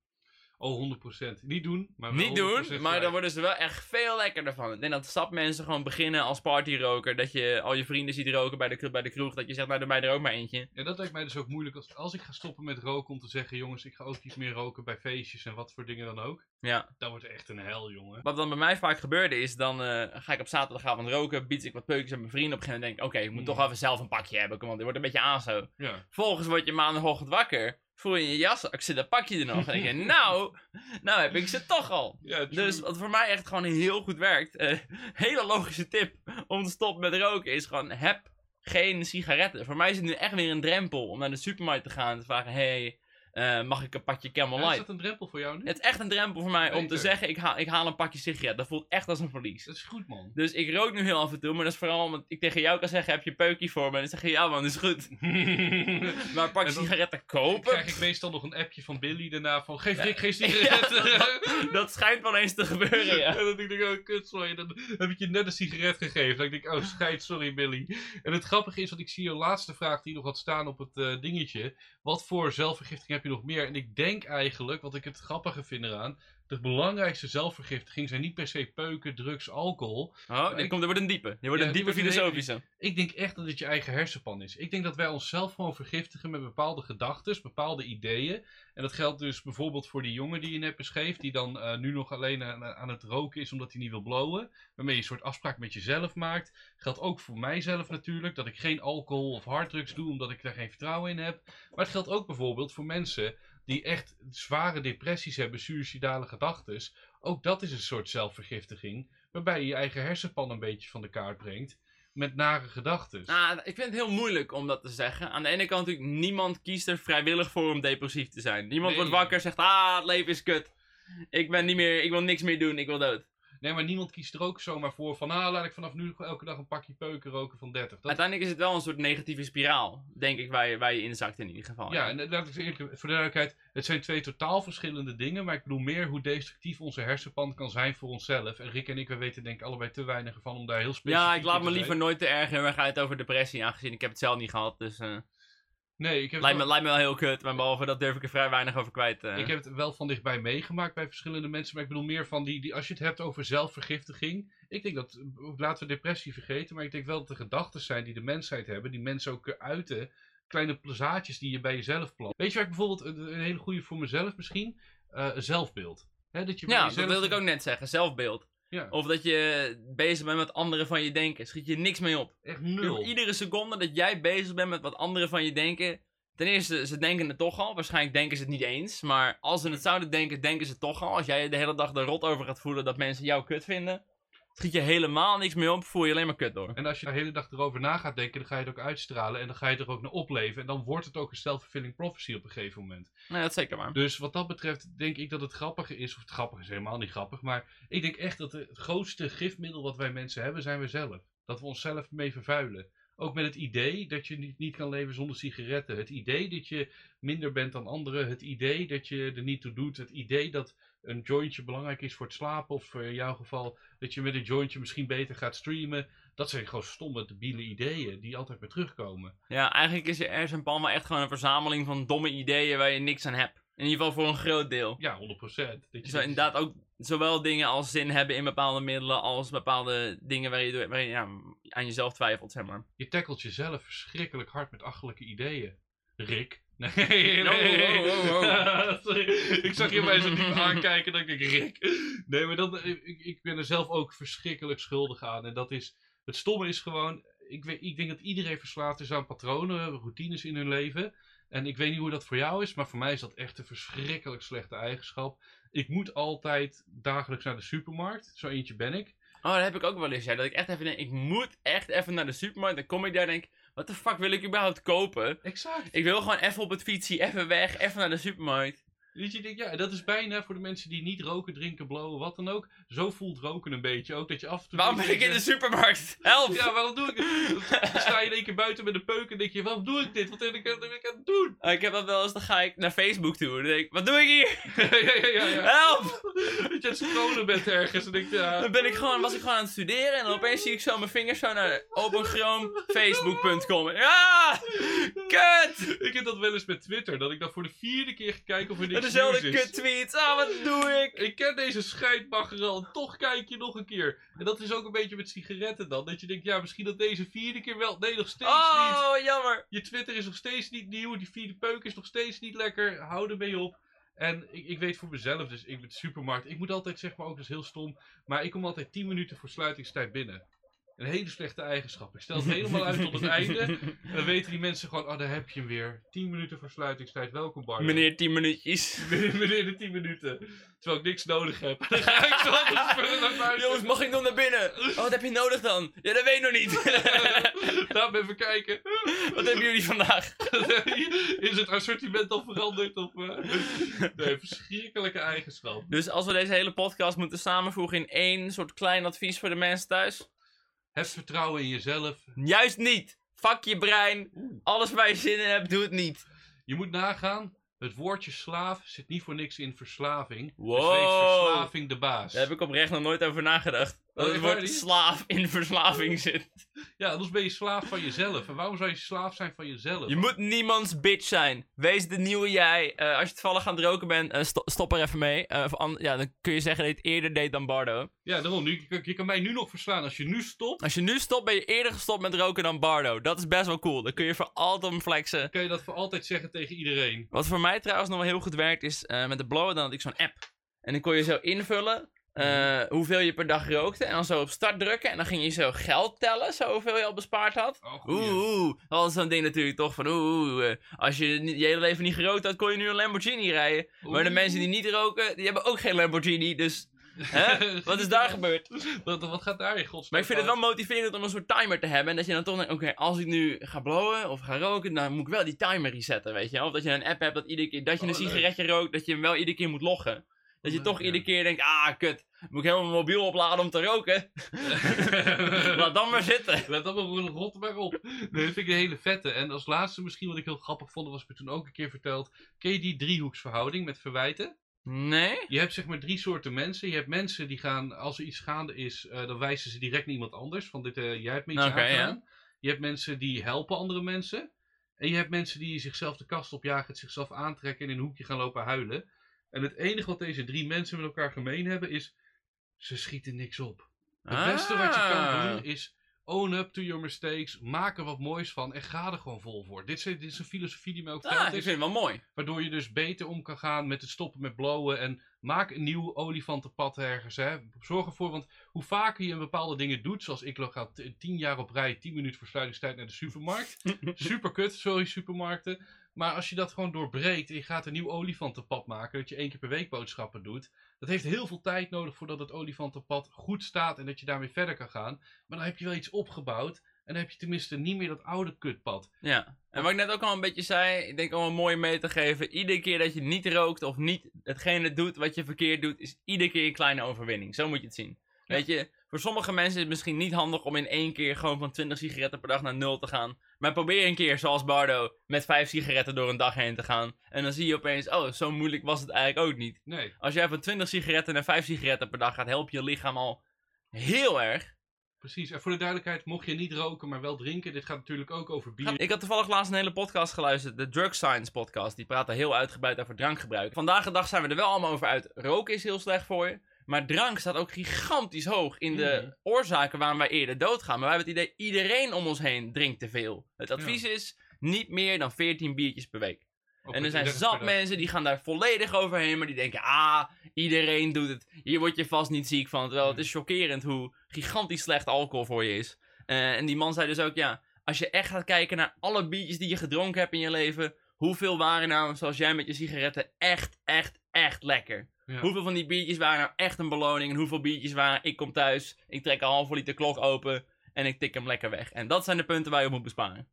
Oh, 100%. Niet doen, maar wel Niet 100% doen, maar dan worden ze wel echt veel lekkerder van. Ik denk dat stapmensen gewoon beginnen als partyroker. Dat je al je vrienden ziet roken bij de, bij de kroeg. Dat je zegt, nou doe mij er ook maar eentje. Ja, dat lijkt mij dus ook moeilijk als, als ik ga stoppen met roken om te zeggen, jongens, ik ga ook niet meer roken bij feestjes en wat voor dingen dan ook. Ja. Dat wordt echt een hel, jongen. Wat dan bij mij vaak gebeurde is, dan eh, ga ik op zaterdagavond roken, bied ik wat peukjes aan mijn vrienden. Op een gegeven moment denk ik, oké, ik moet Mm. toch even zelf een pakje hebben, want dit wordt een beetje aan zo. Ja. Vervolgens word je maandagochtend wakker, voel je in je jas, ik zit dat pakje er nog. En denk je, [laughs] nou, nou heb ik ze toch al. Ja, Dus wat voor mij echt gewoon heel goed werkt, eh, [laughs] hele logische tip om te stoppen met roken, is gewoon heb geen sigaretten. Voor mij is het nu echt weer een drempel om naar de supermarkt te gaan en te vragen, hey, eh, mag ik een pakje Camel Ja, is Light? dat een drempel voor jou nu? Het is echt een drempel voor mij om te zeggen, ik, haal ik haal een pakje sigaret. Dat voelt echt als een verlies. Dat is goed, man. Dus ik rook nu heel af en toe, maar dat is vooral omdat ik tegen jou kan zeggen, heb je peukje voor me? En dan zeg je, ja man, is goed. [laughs] Maar een pakje sigaretten Dan kopen? krijg ik meestal nog een appje van Billy daarna van geef Ja. Rick geen [laughs] sigaretten. Dat schijnt wel eens te gebeuren, ja. En dan denk ik, oh kut, sorry. Dan heb ik je net een sigaret gegeven. Dan denk ik, oh scheid, sorry Billy. En het grappige is, want ik zie je laatste vraag die nog had staan op het eh, dingetje. Wat voor zelfvergiftiging heb je nog meer? En ik denk eigenlijk, wat ik het grappige vind eraan. De belangrijkste zelfvergiftiging zijn niet per se peuken, drugs, alcohol. Oh, dit ik- komt, er wordt een diepe. Dit wordt Ja, een die diepe wordt een hele- filosofische. Ik denk echt dat het je eigen hersenpan is. Ik denk dat wij onszelf gewoon vergiftigen met bepaalde gedachten, bepaalde ideeën. En dat geldt dus bijvoorbeeld voor die jongen die je net beschreef, die dan eh, nu nog alleen aan, aan het roken is omdat hij niet wil blowen. Waarmee je een soort afspraak met jezelf maakt. Geldt ook voor mijzelf natuurlijk, dat ik geen alcohol of harddrugs doe omdat ik daar geen vertrouwen in heb. Maar het geldt ook bijvoorbeeld voor mensen die echt zware depressies hebben, suïcidale gedachten. Ook dat is een soort zelfvergiftiging, waarbij je je eigen hersenpan een beetje van de kaart brengt met nare gedachten. Nou, ik vind het heel moeilijk om dat te zeggen. Aan de ene kant natuurlijk, niemand kiest er vrijwillig voor om depressief te zijn. Niemand Nee. wordt wakker en zegt, ah, het leven is kut. Ik ben niet meer, ik wil niks meer doen, ik wil dood. Nee, maar niemand kiest er ook zomaar voor van, ah, laat ik vanaf nu elke dag een pakje peuken roken van 30. Dat, Uiteindelijk is het wel een soort negatieve spiraal, denk ik, waar je, waar je inzakt in ieder geval. ja, en eh, laat ik zeggen, voor de duidelijkheid, het zijn twee totaal verschillende dingen, maar ik bedoel meer hoe destructief onze hersenpan kan zijn voor onszelf. En Rick en ik, we weten denk ik allebei te weinig ervan om daar heel specifiek Ja, ik laat me liever nooit te erg heel erg uit over depressie, aangezien ik heb het zelf niet gehad. Dus eh Nee, ik heb, lijkt, het me, lijkt me wel heel kut, maar behalve dat durf ik er vrij weinig over kwijt. eh. wel, ik heb het wel van dichtbij meegemaakt bij verschillende mensen, maar ik bedoel meer van die, die als je het hebt over zelfvergiftiging. Ik denk dat, laten we depressie vergeten, maar ik denk wel dat de gedachten zijn die de mensheid hebben, die mensen ook uiten. Kleine plazaatjes die je bij jezelf plant. Weet je waar ik bijvoorbeeld, een, hele goede voor mezelf misschien, Eh, zelfbeeld. Dat je Ja, jezelf- dat wilde ik ook net zeggen, zelfbeeld. Ja, Of dat je bezig bent met anderen van je denken, schiet je niks mee op. echt nul. Iedere seconde dat jij bezig bent met wat anderen van je denken. Ten eerste, ze denken het toch al. Waarschijnlijk denken ze het niet eens. Maar als ze het zouden denken, denken ze het toch al. Als jij je de hele dag er rot over gaat voelen dat mensen jou kut vinden. Schiet je helemaal niks mee op, voel je alleen maar kut door. En als je de hele dag erover na gaat denken, dan ga je het ook uitstralen en dan ga je er ook naar opleven. En dan wordt het ook een self-fulfilling prophecy op een gegeven moment. Nee, dat is zeker waar. Dus wat dat betreft denk ik dat het grappige is, of het grappige is helemaal niet grappig, maar ik denk echt dat het grootste gifmiddel wat wij mensen hebben, zijn we zelf. Dat we onszelf mee vervuilen. Ook met het idee dat je niet, niet kan leven zonder sigaretten. Het idee dat je minder bent dan anderen. Het idee dat je er niet toe doet. Het idee dat een jointje belangrijk is voor het slapen. Of in jouw geval dat je met een jointje misschien beter gaat streamen. Dat zijn gewoon stomme, debiele ideeën die altijd weer terugkomen. Ja, eigenlijk is je hersenpan wel echt gewoon een verzameling van domme ideeën waar je niks aan hebt. In ieder geval voor een groot deel. Ja, 100%. Dat je Zo, inderdaad ook zowel dingen als zin hebben in bepaalde middelen, als bepaalde dingen waar je, door- waar je ja, aan jezelf twijfelt, zeg maar. Je tackelt jezelf verschrikkelijk hard met achterlijke ideeën. Rick. [laughs] Nee, No, oh, oh, oh. [laughs] Ik zag je mij zo diep aankijken dat ik denk, Rick. Nee, maar dat, ik, ik ben er zelf ook verschrikkelijk schuldig aan. En dat is, het stomme is gewoon, ik, weet, ik denk dat iedereen verslaafd is aan patronen, routines in hun leven. En ik weet niet hoe dat voor jou is, maar voor mij is dat echt een verschrikkelijk slechte eigenschap. Ik moet altijd dagelijks naar de supermarkt. Zo eentje ben ik. Oh, dat heb ik ook wel eens, ja. Dat ik echt even denk, ik moet echt even naar de supermarkt. Dan kom ik daar en denk, wat de fuck wil ik überhaupt kopen? Exact. Ik wil gewoon even op het fietsie, even weg, even naar de supermarkt. Weet je, ik denk, ja, dat is bijna voor de mensen die niet roken, drinken, blowen, wat dan ook. Zo voelt roken een beetje ook, dat je af en toe... Waarom ben ik in de supermarkt? Help! Ja, waarom doe ik het? Dan sta je in één keer buiten met een peuk en denk je, waarom doe ik dit? Wat ben ik, wat ben ik aan het doen? Oh, ik heb dat wel eens, dan ga ik naar Facebook toe. Dan denk ik, wat doe ik hier? [laughs] ja, ja, ja, ja. Help! Dat je aan het scrollen bent ergens en denk ja... Dan ben ik gewoon, was ik gewoon aan het studeren en dan opeens zie ik zo mijn vingers zo naar openchromefacebook.com. Ja! Kut! Ik heb dat wel eens met Twitter, dat ik dan voor de vierde keer ga kijken of er niks Dezelfde nieuws is. kut tweets. Ah, wat doe ik? Ik ken deze scheidbagger al, toch kijk je nog een keer. En dat is ook een beetje met sigaretten dan. Dat je denkt, ja, misschien dat deze vierde keer wel... Nee, nog steeds niet. Oh, jammer. Je Twitter is nog steeds niet nieuw. Die vierde peuk is nog steeds niet lekker. Hou ermee op. En ik, ik weet voor mezelf, dus ik met de supermarkt. Ik moet altijd, zeg maar ook, dat is heel stom. Maar ik kom altijd 10 minuten voor sluitingstijd binnen. Een hele slechte eigenschap. Ik stel het helemaal uit tot het [laughs] einde. En dan weten die mensen gewoon, oh daar heb je hem weer. 10 minuten versluitingstijd, welkom Bardo. Meneer 10 minuutjes. [laughs] Meneer, meneer de 10 minuten. Terwijl ik niks nodig heb. [laughs] Dan ga ik zo naar buiten. Jongens, mag ik nog naar binnen? Oh, wat heb je nodig dan? Ja, dat weet ik nog niet. Laat me even kijken. wat hebben jullie vandaag? Is het assortiment al veranderd? Of, eh? Nee, verschrikkelijke eigenschap. Dus als we deze hele podcast moeten samenvoegen in één soort klein advies voor de mensen thuis. Heb vertrouwen in jezelf. Juist niet. Fuck je brein. Alles waar je zin in hebt, doe het niet. Je moet nagaan. Het woordje slaaf zit niet voor niks in verslaving. Wow. Dus wees verslaving de baas. Daar heb ik oprecht nog nooit over nagedacht. Dat Oh, het woord slaaf in verslaving zit. Ja, anders ben je slaaf van jezelf. En waarom zou je slaaf zijn van jezelf? Je moet niemands bitch zijn. Wees de nieuwe jij. Eh, als je toevallig aan het roken bent, eh, sto- stop er even mee. Eh, ja, dan kun je zeggen dat je het eerder deed dan Bardo. Ja, daarom. Nu, je, kan- je kan mij nu nog verslaan. Als je nu stopt, Als je nu stopt, ben je eerder gestopt met roken dan Bardo. Dat is best wel cool. Dan kun je voor altijd om flexen. kan je dat voor altijd zeggen tegen iedereen. Wat voor mij trouwens nog wel heel goed werkt, is eh, met de blowen, dan had ik zo'n app. En dan kon je zo invullen eh, hoeveel je per dag rookte. En dan zo op start drukken. En dan ging je zo geld tellen, zo hoeveel je al bespaard had. Oh. Oeh, oeh. Dat was zo'n ding natuurlijk toch van oeh, eh, als je je hele leven niet gerookt had, kon je nu een Lamborghini rijden. Maar de mensen die niet roken, die hebben ook geen Lamborghini, dus hè? [laughs] wat is daar gebeurd? Wat, wat gaat daar in godsnaam? Maar ik vind het wel motiverend om een soort timer te hebben. En dat je dan toch denkt, oké, als ik nu ga blowen of ga roken, dan moet ik wel die timer resetten, weet je. Of dat je een app hebt dat iedere keer dat je Oh, een leuk. sigaretje rookt, dat je hem wel iedere keer moet loggen. Dat je toch ja. iedere keer denkt, ah, kut, moet ik helemaal mijn mobiel opladen om te roken? [laughs] Laat dan maar zitten. Let dat maar rot maar op. Nee, dat vind ik een hele vette. En als laatste misschien wat ik heel grappig vond, was me toen ook een keer verteld. Ken je die driehoeksverhouding met verwijten? Nee? Je hebt zeg maar drie soorten mensen. Je hebt mensen die gaan, als er iets gaande is, eh, dan wijzen ze direct naar iemand anders. Van dit, eh, jij hebt me iets aangedaan. Je hebt mensen die helpen andere mensen. En je hebt mensen die zichzelf de kast opjagen, het zichzelf aantrekken en in een hoekje gaan lopen huilen. En het enige wat deze drie mensen met elkaar gemeen hebben is, ze schieten niks op. Het beste wat je kan Ah. doen is own up to your mistakes, maak er wat moois van en ga er gewoon vol voor. Dit is, dit is een filosofie die mij ook Ah, verteld ik is. vind het wel mooi. Waardoor je dus beter om kan gaan met het stoppen met blowen. En maak een nieuw olifantenpad ergens. Hè. Zorg ervoor, want hoe vaker je een bepaalde dingen doet. Zoals ik ga tien jaar op rij, 10 minuten versluitingstijd naar de supermarkt. [laughs] Super kut, sorry supermarkten. Maar als je dat gewoon doorbreekt en je gaat een nieuw olifantenpad maken. Dat je één keer per week boodschappen doet. Dat heeft heel veel tijd nodig voordat het olifantenpad goed staat. En dat je daarmee verder kan gaan. Maar dan heb je wel iets opgebouwd. En dan heb je tenminste niet meer dat oude kutpad. Ja, en wat ik net ook al een beetje zei, ik denk om een mooi mee te geven. Iedere keer dat je niet rookt of niet hetgene doet wat je verkeerd doet, is iedere keer een kleine overwinning. Zo moet je het zien. Ja. Weet je, voor sommige mensen is het misschien niet handig om in één keer gewoon van 20 sigaretten per dag naar 0 te gaan. Maar probeer een keer, zoals Bardo, met 5 sigaretten door een dag heen te gaan. En dan zie je opeens, oh, zo moeilijk was het eigenlijk ook niet. Nee. Als jij van 20 sigaretten naar 5 sigaretten per dag gaat, help je lichaam al heel erg. Precies, en voor de duidelijkheid, mocht je niet roken, maar wel drinken, dit gaat natuurlijk ook over bier. Ik had toevallig laatst een hele podcast geluisterd, de Drug Science podcast. Die praten heel uitgebreid over drankgebruik. Vandaag de dag zijn we er wel allemaal over uit. Roken is heel slecht voor je. Maar drank staat ook gigantisch hoog in de Mhm. oorzaken waarom wij eerder doodgaan. Maar wij hebben het idee, iedereen om ons heen drinkt te veel. Het advies is niet meer dan 14 biertjes per week. En er zijn 30 zat mensen die gaan daar volledig overheen, maar die denken, ah, iedereen doet het. Hier word je vast niet ziek van. Terwijl het is chockerend hoe gigantisch slecht alcohol voor je is. Eh, en die man zei dus ook, ja, als je echt gaat kijken naar alle biertjes die je gedronken hebt in je leven, hoeveel waren nou, zoals jij met je sigaretten, echt, echt, echt lekker? Ja. Hoeveel van die biertjes waren nou echt een beloning en hoeveel biertjes waren, ik kom thuis, ik trek een halve liter klok open en ik tik hem lekker weg. En dat zijn de punten waar je op moet besparen.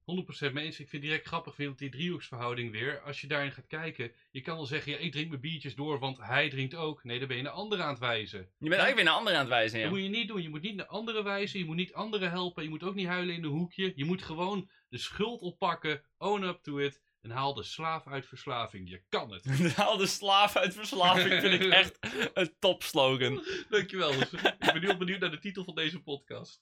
100% mee eens. Ik vind het direct grappig vind die driehoeksverhouding weer. Als je daarin gaat kijken, je kan wel zeggen, ja, ik drink mijn biertjes door, want hij drinkt ook. Nee, dan ben je naar anderen aan het wijzen. Je bent eigenlijk weer naar anderen aan het wijzen, ja. Dat moet je niet doen. Je moet niet naar anderen wijzen, je moet niet anderen helpen, je moet ook niet huilen in een hoekje. Je moet gewoon de schuld oppakken, own up to it en haal de slaaf uit verslaving. Je kan het. [laughs] Haal de slaaf uit verslaving vind ik echt [laughs] een topslogan. Dankjewel. Dus ik ben heel benieuwd naar de titel van deze podcast.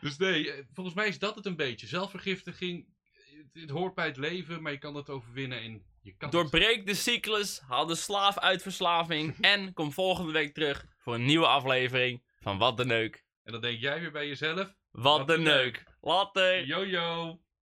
Dus nee, eh, volgens mij is dat het een beetje. Zelfvergiftiging, het, het hoort bij het leven, maar je kan het overwinnen en je kan het. Doorbreek de cyclus, haal de slaaf uit verslaving [laughs] en kom volgende week terug voor een nieuwe aflevering van Wat de Neuk. En dan denk jij weer bij jezelf, Wat, Wat de de Neuk. Later. yo yo.